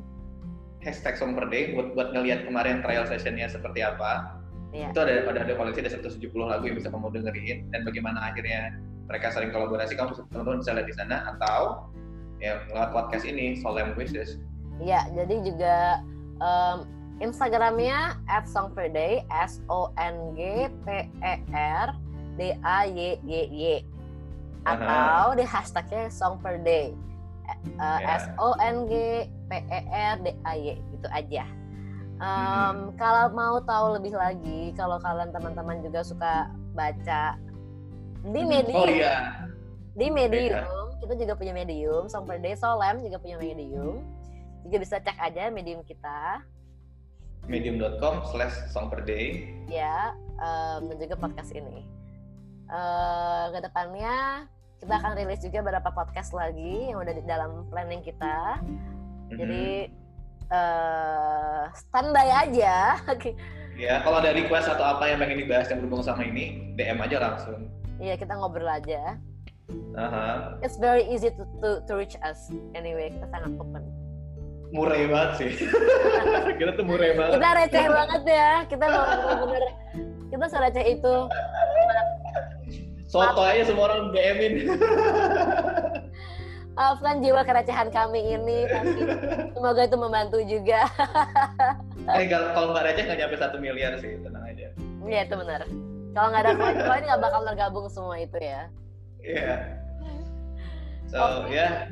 hashtag song per day buat buat ngelihat kemarin trial sessionnya seperti apa.
Iya.
Itu ada ada ada koleksi ada 170 lagu yang bisa kamu dengerin dan bagaimana akhirnya mereka saling kolaborasi kamu teman-teman bisa lihat di sana atau ya lewat podcast ini Solemn Wishes.
Iya, jadi juga em, Instagramnya at song per day S O N G P E R D A Y Y Y atau di hashtagnya song per day Eh,
Ya.
S O N G P E R D A Y itu aja. Em, Kalau mau tahu lebih lagi, kalau kalian teman-teman juga suka baca di Medium,
Oh iya.
di Medium kita juga punya Medium, Song per Day Solem juga punya Medium. Juga bisa cek aja Medium kita.
medium.com slash song per day
ya em, dan juga podcast ini. Eh ke depannya kita akan rilis juga beberapa podcast lagi yang udah di dalam planning kita.
Mhm.
Jadi eh standby aja.
ya kalau ada request atau apa yang pengen dibahas yang berhubungan sama ini DM aja langsung
Iya kita ngobrol aja.
Aha.
It's very easy to, to to reach us. Anyway kita sangat open.
murai banget sih kita tuh murai banget
Kita receh banget ya. Kita bener-bener kita sereceh itu.
soto aja semua orang DM-in
Maafkan jiwa kerecehan kami ini. Tapi semoga itu membantu juga.
eh kalau nggak receh nggak nyampe satu miliar sih tenang aja
Iya itu benar. Kalau nggak ada koin, nggak bakal tergabung semua itu ya.
Iya. So
Oke.
ya,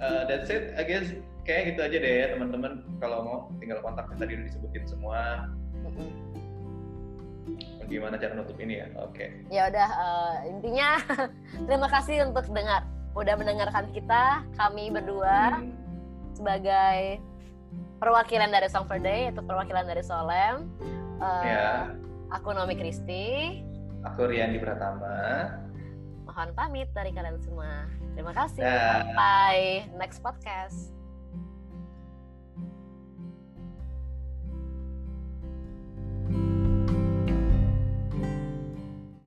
uh, that's it. I guess kayak gitu aja deh ya teman-teman. Kalau mau tinggal kontak tadi udah disebutin semua. Gimana cara nutup ini ya? Oke.
Ya udah eh, intinya terima kasih untuk dengar udah mendengarkan kita kami berdua
Hmm.
sebagai perwakilan dari Song for Day atau perwakilan dari Solem. Eh,
Ya,
Aku Nomi Kristi.
aku Rian di Pratama.
Mohon pamit dari kalian semua. Terima kasih.
Dah.
Sampai next podcast.